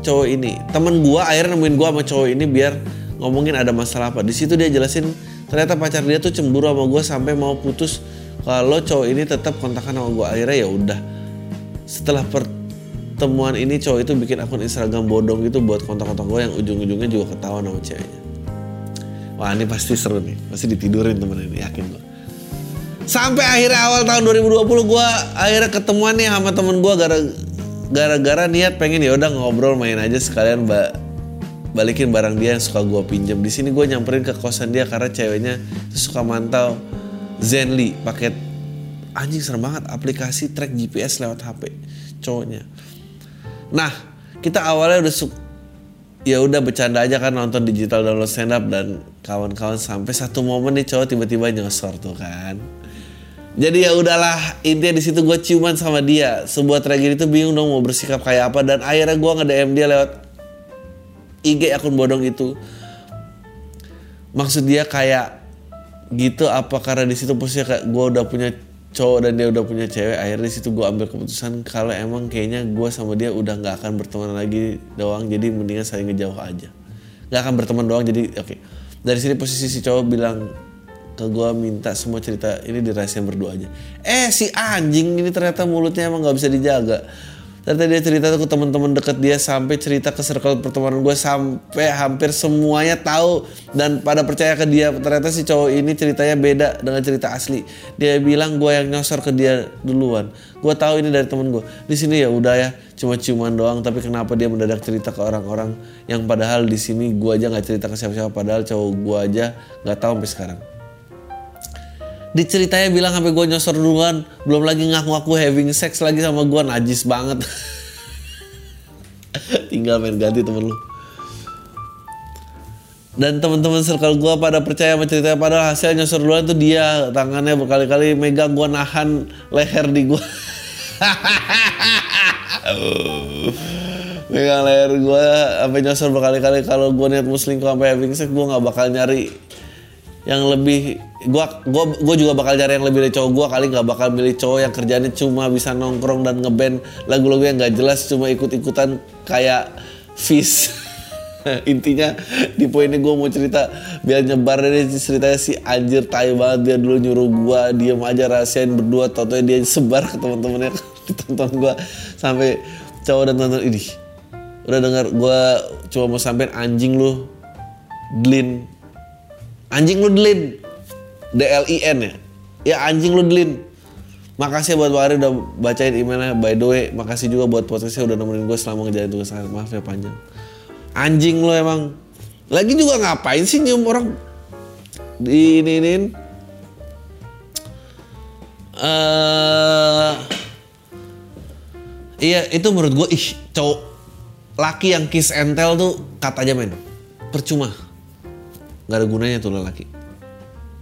cowok ini. Temen gue akhirnya nemuin gue sama cowok ini biar ngomongin ada masalah apa. Di situ dia jelasin ternyata pacar dia tuh cemburu sama gue sampai mau putus kalau cowok ini tetap kontakkan sama gue akhirnya ya udah. Setelah pertemuan ini cowok itu bikin akun Instagram bodong gitu buat kontak-kontak gue yang ujung-ujungnya juga ketahuan sama ceweknya wah ini pasti seru nih. Pasti ditidurin temen ini yakin gue sampai akhirnya awal tahun 2020 gue akhirnya ketemuan nih sama temen gue gara gara-gara niat pengen ya udah ngobrol main aja sekalian mbak balikin barang dia yang suka gue pinjam. Di sini gue nyamperin ke kosan dia karena ceweknya suka mantau Zenly paket anjing serem banget aplikasi track GPS lewat HP cowoknya. Nah kita awalnya udah suka ya udah bercanda aja kan nonton digital download stand up dan kawan-kawan sampai satu momen nih cowok tiba-tiba nyosor tuh kan. Jadi ya udahlah intinya di situ gue ciuman sama dia. Sebuah tragedi itu bingung dong mau bersikap kayak apa dan akhirnya gue nge DM dia lewat IG akun bodong itu. Maksud dia kayak gitu apa karena di situ posisinya kayak gue udah punya cowok dan dia udah punya cewek akhirnya situ gue ambil keputusan kalau emang kayaknya gue sama dia udah nggak akan berteman lagi doang jadi mendingan saling ngejauh aja. Nggak akan berteman doang jadi oke. Okay. dari sini posisi si cowok bilang ke gue minta semua cerita ini dirahasiain berdua aja. Eh si anjing ini ternyata mulutnya emang nggak bisa dijaga ternyata dia cerita tuh ke teman-teman deket dia sampai cerita ke circle pertemanan gue sampai hampir semuanya tahu dan pada percaya ke dia. Ternyata si cowok ini ceritanya beda dengan cerita asli. Dia bilang gue yang nyosor ke dia duluan. Gue tahu ini dari temen gue di sini ya udah ya cuma ciuman doang. Tapi kenapa dia mendadak cerita ke orang-orang yang padahal di sini gue aja nggak cerita ke siapa-siapa padahal cowok gue aja nggak tahu sampai sekarang diceritanya bilang sampai gue nyosor duluan. Belum lagi ngaku-ngaku having sex lagi sama gue najis banget. (laughs) Tinggal main ganti temen lu. Dan teman-teman circle gue pada percaya sama ceritanya padahal hasil nyosor duluan tuh dia. Tangannya berkali-kali megang gue nahan leher di gue (laughs) megang leher gue sampai nyosor berkali-kali. Kalau gue niat muslim sampai having sex gue nggak bakal nyari yang lebih gua gua gua juga bakal cari yang lebih dari cowok gua kali nggak bakal milih cowok yang kerjanya cuma bisa nongkrong dan ngeband lagu-lagu yang nggak jelas cuma ikut-ikutan kayak fish (laughs) intinya di poin ini gue mau cerita biar nyebar dari ceritanya si anjir tai banget dia dulu nyuruh gue diem aja rahasiain berdua toto dia sebar ke teman-temannya (laughs) ditonton gue sampai cowok dan tonton ini udah dengar gue cuma mau sampein anjing lu Glin Anjing lu delin. D-L-I-N ya. Ya anjing lu delin. Makasih buat Pak Ari udah bacain emailnya. By the way, makasih juga buat podcastnya udah nemenin gue selama ngejalanin tugas saya. Maaf ya panjang. Anjing lu emang. Lagi juga ngapain sih nyium orang di ini ini uh, iya itu menurut gue ih cowok laki yang kiss and tell tuh kata aja men percuma nggak ada gunanya tuh lelaki.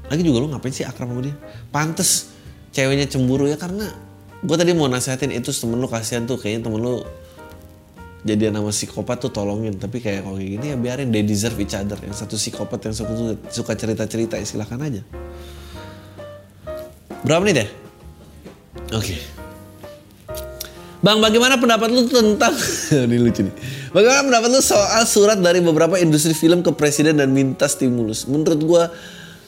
Lagi juga lu ngapain sih akrab sama dia? Pantes ceweknya cemburu ya karena gue tadi mau nasihatin itu temen lu kasihan tuh. Kayaknya temen lu jadi nama psikopat tuh tolongin. Tapi kayak kalau kayak gini ya biarin they deserve each other. Yang satu psikopat yang satu suka cerita cerita ya silahkan aja. Berapa menit ya? Oke. okay. Bang, bagaimana pendapat lu tentang (laughs) ini lucu nih. Bagaimana pendapat lu soal surat dari beberapa industri film ke presiden dan minta stimulus? Menurut gua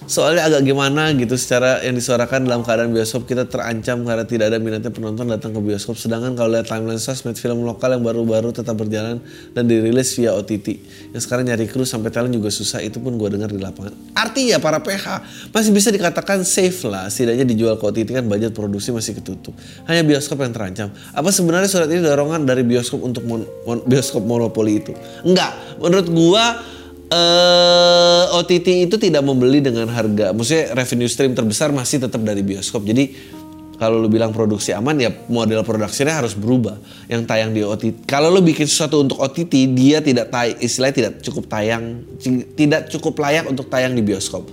soalnya agak gimana gitu secara yang disuarakan dalam keadaan bioskop kita terancam karena tidak ada minatnya penonton datang ke bioskop. Sedangkan kalau lihat timeline sosmed film lokal yang baru-baru tetap berjalan dan dirilis via OTT yang sekarang nyari kru sampai talent juga susah itu pun gue dengar di lapangan. Artinya para PH masih bisa dikatakan safe lah setidaknya dijual ke OTT kan budget produksi masih ketutup. Hanya bioskop yang terancam. Apa sebenarnya surat ini dorongan dari bioskop untuk mon mon bioskop monopoli itu? Enggak. Menurut gua uh, eh, OTT itu tidak membeli dengan harga, maksudnya revenue stream terbesar masih tetap dari bioskop. Jadi kalau lu bilang produksi aman ya model produksinya harus berubah. Yang tayang di OTT. Kalau lu bikin sesuatu untuk OTT, dia tidak tay istilahnya tidak cukup tayang, tidak cukup layak untuk tayang di bioskop.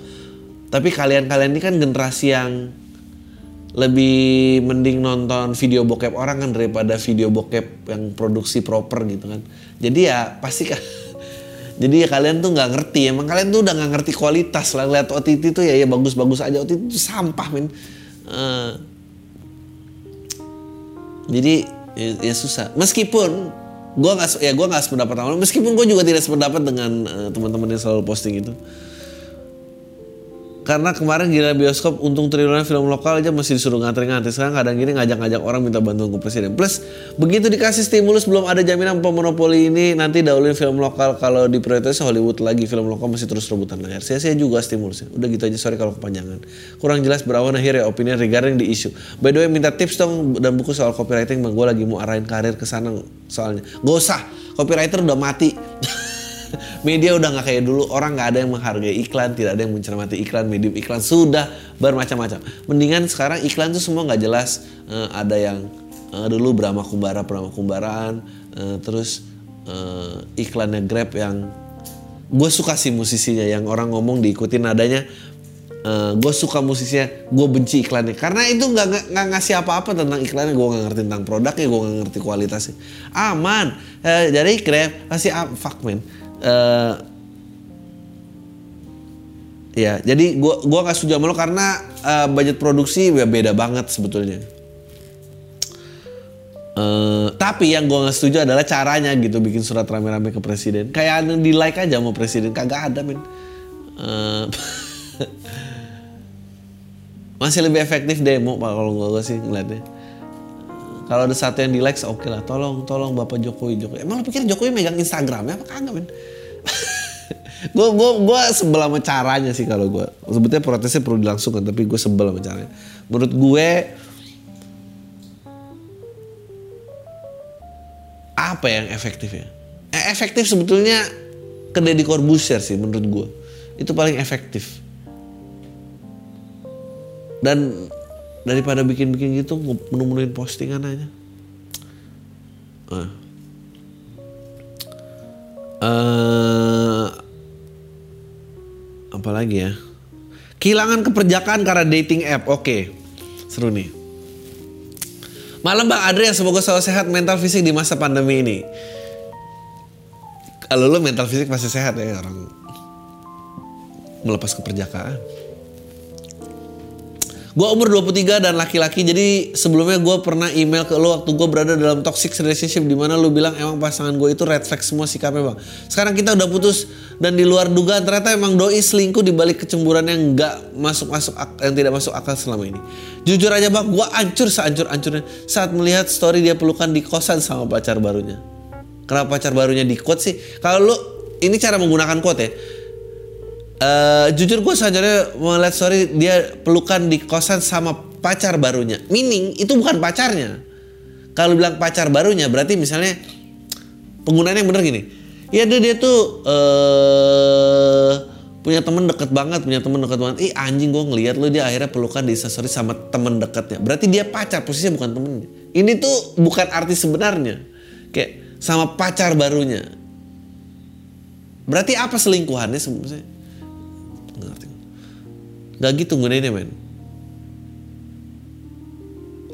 Tapi kalian-kalian ini kan generasi yang lebih mending nonton video bokep orang kan daripada video bokep yang produksi proper gitu kan. Jadi ya pasti kan jadi kalian tuh nggak ngerti emang kalian tuh udah nggak ngerti kualitas lah lihat OTT tuh ya ya bagus-bagus aja. OTT itu sampah men. Uh, jadi ya, ya susah. Meskipun gue nggak ya gue nggak sependapat sama lo meskipun gue juga tidak sependapat dengan uh, teman-teman yang selalu posting itu karena kemarin gila bioskop untung triliunan film lokal aja masih disuruh ngantri-ngantri. Sekarang kadang gini ngajak-ngajak orang minta bantuan ke presiden. Plus begitu dikasih stimulus belum ada jaminan pemonopoli ini nanti dahuluin film lokal. Kalau di prioritas Hollywood lagi film lokal masih terus rebutan layar. Sia-sia juga stimulusnya. Udah gitu aja sorry kalau kepanjangan. Kurang jelas berawan akhir ya opini regarding di isu by the way minta tips dong dan buku soal copywriting gue lagi mau arahin karir ke sana soalnya. Gak usah copywriter udah mati (laughs) (laughs) media udah nggak kayak dulu. Orang nggak ada yang menghargai iklan tidak ada yang mencermati iklan medium iklan. Sudah bermacam-macam. Mendingan sekarang iklan tuh semua nggak jelas. Uh, ada yang uh, dulu Brahma Kumbara Brahma Kumbaraan uh, terus uh, iklannya Grab yang gue suka sih musisinya. Yang orang ngomong diikutin nadanya Uh, gue suka musisinya, gue benci iklannya. Karena itu nggak nggak ngasih apa-apa tentang iklannya, gue nggak ngerti tentang produknya, gue nggak ngerti kualitasnya. Aman, uh, jadi Grab kasih up, fuck man uh, ya jadi gua gua nggak setuju sama lo karena uh, budget produksi ya beda banget sebetulnya Uh, tapi yang gue nggak setuju adalah caranya gitu bikin surat rame-rame ke presiden. Kayak di like aja mau presiden kagak ada men. Uh, (laughs) masih lebih efektif demo kalau gue sih ngeliatnya. Kalau ada satu yang di like oke lah. Tolong tolong bapak Jokowi Jokowi. Emang lo pikir Jokowi megang Instagramnya apa kagak men? gue gue gue sebel sama caranya sih kalau gue sebetulnya protesnya perlu dilangsungkan tapi gue sebel sama caranya menurut gue apa yang efektif ya eh, efektif sebetulnya ke Deddy Corbuzier sih menurut gue itu paling efektif dan daripada bikin-bikin gitu menu-menuin postingan aja uh. Uh, apa lagi ya? Kehilangan keperjakaan karena dating app. Oke, seru nih. Malam Bang Adrian, semoga selalu sehat mental fisik di masa pandemi ini. Kalau lo mental fisik masih sehat ya orang melepas keperjakaan. Gue umur 23 dan laki-laki jadi sebelumnya gue pernah email ke lo waktu gue berada dalam toxic relationship di mana lo bilang emang pasangan gue itu red flag semua sikapnya bang. Sekarang kita udah putus dan di luar dugaan ternyata emang doi selingkuh di balik kecemburuan yang nggak masuk masuk yang tidak masuk akal selama ini. Jujur aja bang, gue ancur seancur ancurnya saat melihat story dia pelukan di kosan sama pacar barunya. Kenapa pacar barunya di quote sih? Kalau lo ini cara menggunakan quote ya Uh, jujur gue sebenarnya melihat story dia pelukan di kosan sama pacar barunya. Meaning itu bukan pacarnya. Kalau bilang pacar barunya berarti misalnya penggunaannya yang bener gini. Ya dia dia tuh uh, punya temen deket banget, punya temen deket banget. Ih anjing gue ngeliat lo dia akhirnya pelukan di story sama temen deketnya. Berarti dia pacar, posisinya bukan temennya. Ini tuh bukan arti sebenarnya. Kayak sama pacar barunya. Berarti apa selingkuhannya sebenarnya? Gak gitu gunainnya men.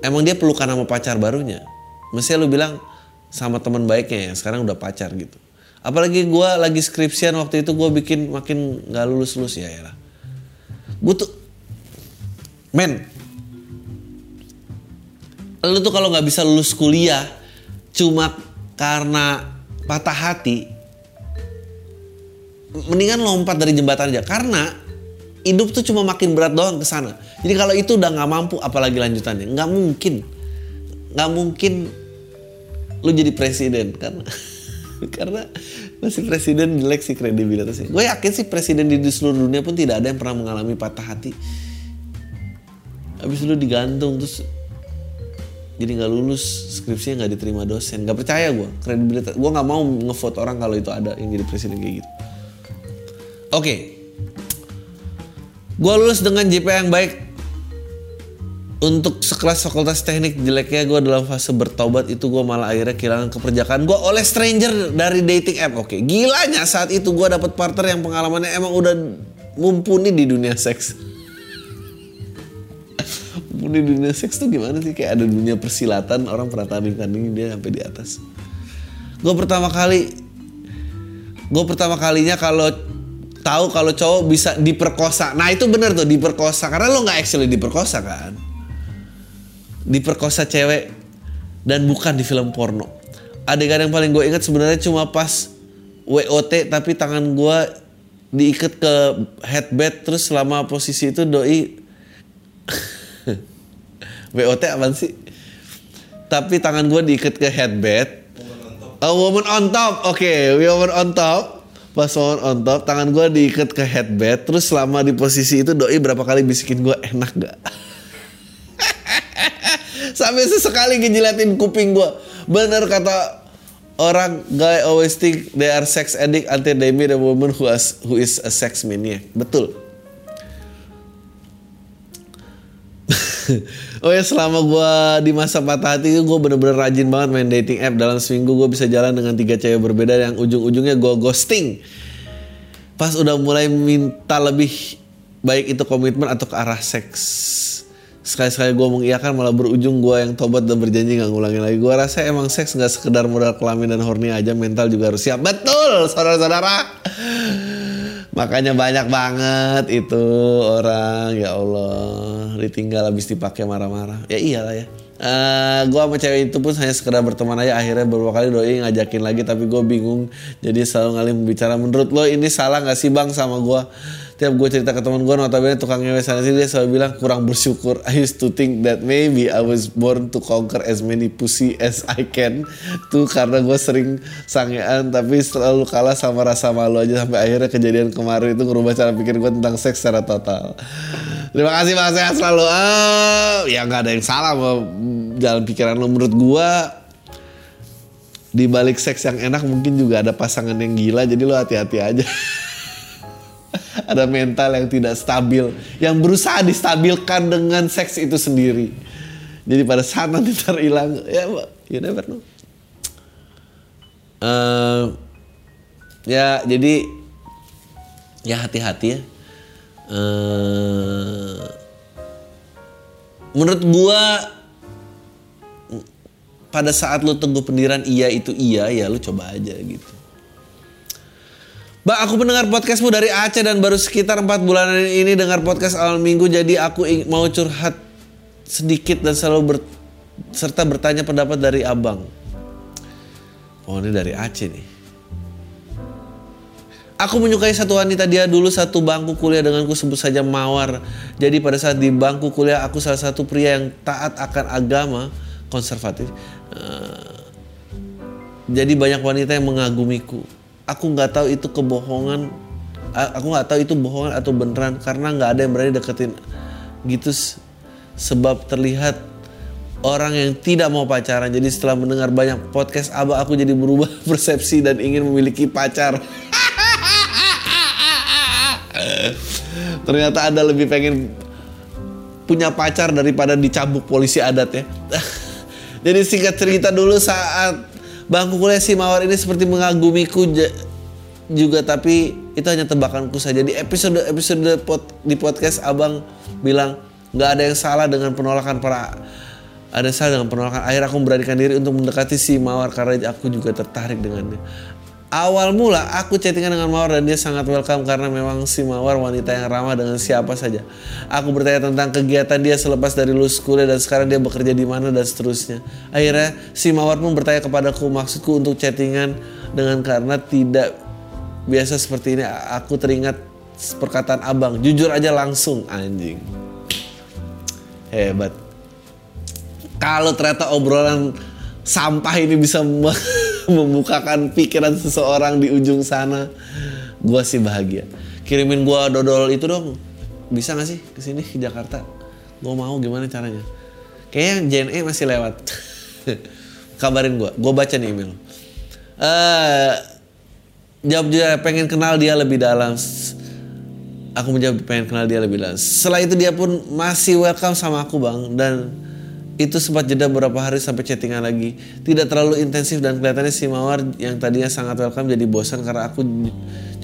Emang dia pelukan sama pacar barunya. Mestinya lu bilang sama teman baiknya ya, sekarang udah pacar gitu. Apalagi gue lagi skripsian waktu itu gue bikin makin gak lulus-lulus ya ya. Gue tuh, men, lu tuh kalau nggak bisa lulus kuliah cuma karena patah hati, mendingan lompat dari jembatan aja. Karena hidup tuh cuma makin berat doang ke sana. Jadi kalau itu udah nggak mampu, apalagi lanjutannya, nggak mungkin, nggak mungkin lu jadi presiden karena (laughs) karena masih presiden jelek sih kredibilitasnya. Gue yakin sih presiden di seluruh dunia pun tidak ada yang pernah mengalami patah hati. Habis lu digantung terus jadi nggak lulus skripsinya nggak diterima dosen nggak percaya gue kredibilitas gue nggak mau ngevote orang kalau itu ada yang jadi presiden kayak gitu oke. Gue lulus dengan JP yang baik. Untuk sekelas fakultas teknik jeleknya gue dalam fase bertobat itu gue malah akhirnya kehilangan keperjakaan gue oleh stranger dari dating app. Oke, gilanya saat itu gue dapet partner yang pengalamannya emang udah mumpuni di dunia seks. (laughs) mumpuni di dunia seks tuh gimana sih? Kayak ada dunia persilatan orang pernah tanding-tanding dia sampai di atas. Gue pertama kali, gue pertama kalinya kalau tahu kalau cowok bisa diperkosa. Nah itu bener tuh diperkosa karena lo nggak actually diperkosa kan. Diperkosa cewek dan bukan di film porno. adegan yang paling gue ingat sebenarnya cuma pas WOT tapi tangan gue diikat ke headbed terus selama posisi itu doi (laughs) WOT apa sih? Tapi tangan gue diikat ke headbed. A woman on top. Oke, okay, woman on top. Pas woman on top, tangan gue diikat ke headbed. Terus selama di posisi itu doi berapa kali bisikin gue enak gak? (laughs) Sampai sesekali ngejilatin kuping gue. Bener kata orang guy always think they are sex addict until they meet a woman who, has, who is a sex maniac. Betul. (laughs) oh ya selama gue di masa patah hati itu gue bener-bener rajin banget main dating app. Dalam seminggu gue bisa jalan dengan tiga cewek berbeda yang ujung-ujungnya gue ghosting. Pas udah mulai minta lebih baik itu komitmen atau ke arah seks. Sekali-sekali gue mengiyakan malah berujung gue yang tobat dan berjanji gak ngulangin lagi. Gue rasa emang seks gak sekedar modal kelamin dan horny aja mental juga harus siap. Betul saudara-saudara Makanya banyak banget itu orang ya Allah. Ditinggal habis dipakai marah-marah. Ya iyalah ya. Uh, gue sama cewek itu pun hanya sekedar berteman aja. Akhirnya beberapa kali doi ngajakin lagi tapi gue bingung. Jadi selalu ngalim bicara. Menurut lo ini salah gak sih bang sama gue tiap gue cerita ke teman gue notabene tukang ngewe sana sini dia selalu bilang kurang bersyukur I used to think that maybe I was born to conquer as many pussy as I can. Tuh karena gue sering sangean tapi selalu kalah sama rasa malu aja sampai akhirnya kejadian kemarin itu ngerubah cara pikir gue tentang seks secara total. Terima kasih bang sehat selalu. Uh, ya nggak ada yang salah sama jalan pikiran lo menurut gue di balik seks yang enak mungkin juga ada pasangan yang gila jadi lo hati-hati aja (laughs) ada mental yang tidak stabil yang berusaha distabilkan dengan seks itu sendiri. Jadi pada saat nanti terhilang ya you never know. Uh, ya jadi ya hati-hati ya. Uh, menurut gua pada saat lu teguh pendirian iya itu iya ya lu coba aja gitu Mbak, aku mendengar podcastmu dari Aceh dan baru sekitar 4 bulanan ini dengar podcast awal minggu jadi aku mau curhat sedikit dan selalu ber, serta bertanya pendapat dari abang. Oh ini dari Aceh nih. Aku menyukai satu wanita dia dulu satu bangku kuliah denganku sebut saja Mawar. Jadi pada saat di bangku kuliah aku salah satu pria yang taat akan agama konservatif. Uh, jadi banyak wanita yang mengagumiku aku nggak tahu itu kebohongan aku nggak tahu itu bohongan atau beneran karena nggak ada yang berani deketin. Gitu sebab terlihat orang yang tidak mau pacaran. Jadi setelah mendengar banyak podcast abah aku jadi berubah (laughs) persepsi dan ingin memiliki pacar. (laughs) Ternyata ada lebih pengen punya pacar daripada dicambuk polisi adat ya. (laughs) Jadi singkat cerita dulu saat Bangku kuliah si Mawar ini seperti mengagumiku juga tapi itu hanya tebakanku saja. Di episode episode pod, di podcast Abang bilang nggak ada yang salah dengan penolakan para ada salah dengan penolakan. Akhirnya aku memberanikan diri untuk mendekati si Mawar karena aku juga tertarik dengannya. Awal mula aku chattingan dengan Mawar dan dia sangat welcome karena memang si Mawar wanita yang ramah dengan siapa saja. Aku bertanya tentang kegiatan dia selepas dari lulus kuliah dan sekarang dia bekerja di mana dan seterusnya. Akhirnya si Mawar pun bertanya kepadaku maksudku untuk chattingan dengan karena tidak biasa seperti ini aku teringat perkataan abang jujur aja langsung anjing hebat kalau ternyata obrolan sampah ini bisa (laughs) (laughs) membukakan pikiran seseorang di ujung sana. Gue sih bahagia. Kirimin gue dodol itu dong. Bisa gak sih ke sini ke Jakarta? Gue mau gimana caranya? Kayaknya JNE masih lewat. (laughs) Kabarin gue gue baca nih email. Uh, jawab dia pengen kenal dia lebih dalam. Aku menjawab pengen kenal dia lebih dalam. Setelah itu dia pun masih welcome sama aku bang. Dan itu sempat jeda beberapa hari sampai chattingan lagi. Tidak terlalu intensif dan kelihatannya si Mawar yang tadinya sangat welcome jadi bosan karena aku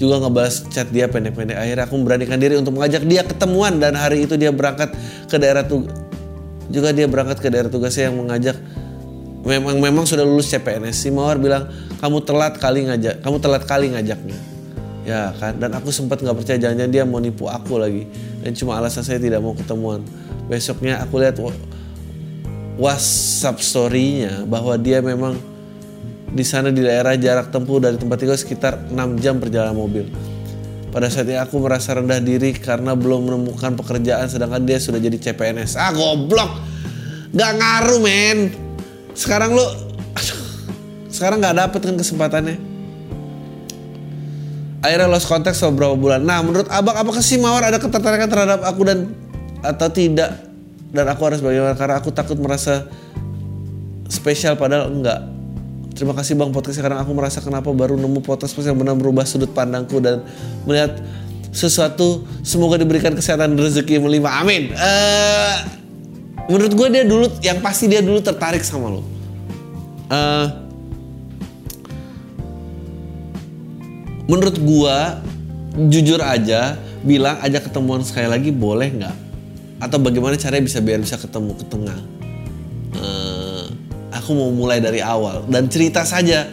juga ngebahas chat dia pendek-pendek. Akhirnya aku memberanikan diri untuk mengajak dia ketemuan dan hari itu dia berangkat ke daerah tugas. Juga dia berangkat ke daerah tugasnya yang mengajak memang memang sudah lulus CPNS. Si Mawar bilang kamu telat kali ngajak, kamu telat kali ngajaknya. Ya kan, dan aku sempat nggak percaya jangan-jangan dia mau nipu aku lagi. Dan cuma alasan saya tidak mau ketemuan. Besoknya aku lihat WhatsApp story-nya bahwa dia memang di sana di daerah jarak tempuh dari tempat tinggal sekitar 6 jam perjalanan mobil. Pada saat itu aku merasa rendah diri karena belum menemukan pekerjaan sedangkan dia sudah jadi CPNS. Ah goblok. Gak ngaruh men. Sekarang lu sekarang gak dapet kan kesempatannya. Akhirnya lost contact beberapa bulan. Nah menurut abang apakah si Mawar ada ketertarikan terhadap aku dan atau tidak? Dan aku harus bagaimana karena aku takut merasa spesial padahal enggak. Terima kasih Bang podcast sekarang aku merasa kenapa baru nemu podcast yang benar merubah sudut pandangku dan melihat sesuatu semoga diberikan kesehatan dan rezeki melimpah. Amin. Uh, menurut gue dia dulu yang pasti dia dulu tertarik sama lo. Uh, menurut gue jujur aja bilang ajak ketemuan sekali lagi boleh nggak? Atau bagaimana caranya bisa biar bisa ketemu ke tengah? aku mau mulai dari awal dan cerita saja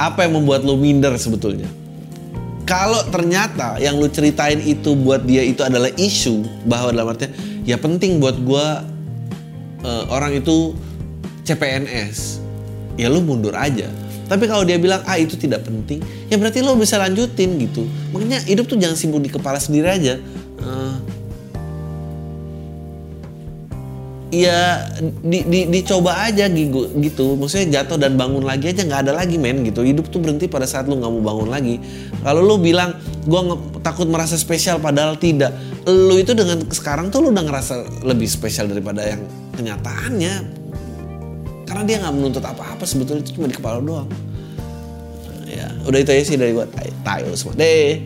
apa yang membuat lo minder sebetulnya. Kalau ternyata yang lo ceritain itu buat dia itu adalah isu bahwa dalam artinya ya penting buat gue uh, orang itu CPNS, ya lo mundur aja. Tapi kalau dia bilang ah itu tidak penting, ya berarti lo bisa lanjutin gitu. Makanya hidup tuh jangan simpul di kepala sendiri aja. Ya di, di, dicoba aja gitu, maksudnya jatuh dan bangun lagi aja nggak ada lagi men gitu. Hidup tuh berhenti pada saat lu nggak mau bangun lagi. Kalau lu bilang gue takut merasa spesial padahal tidak. Lu itu dengan sekarang tuh lu udah ngerasa lebih spesial daripada yang kenyataannya. Karena dia nggak menuntut apa-apa sebetulnya itu cuma di kepala doang. Ya udah itu aja sih dari gue tayo semua. Deh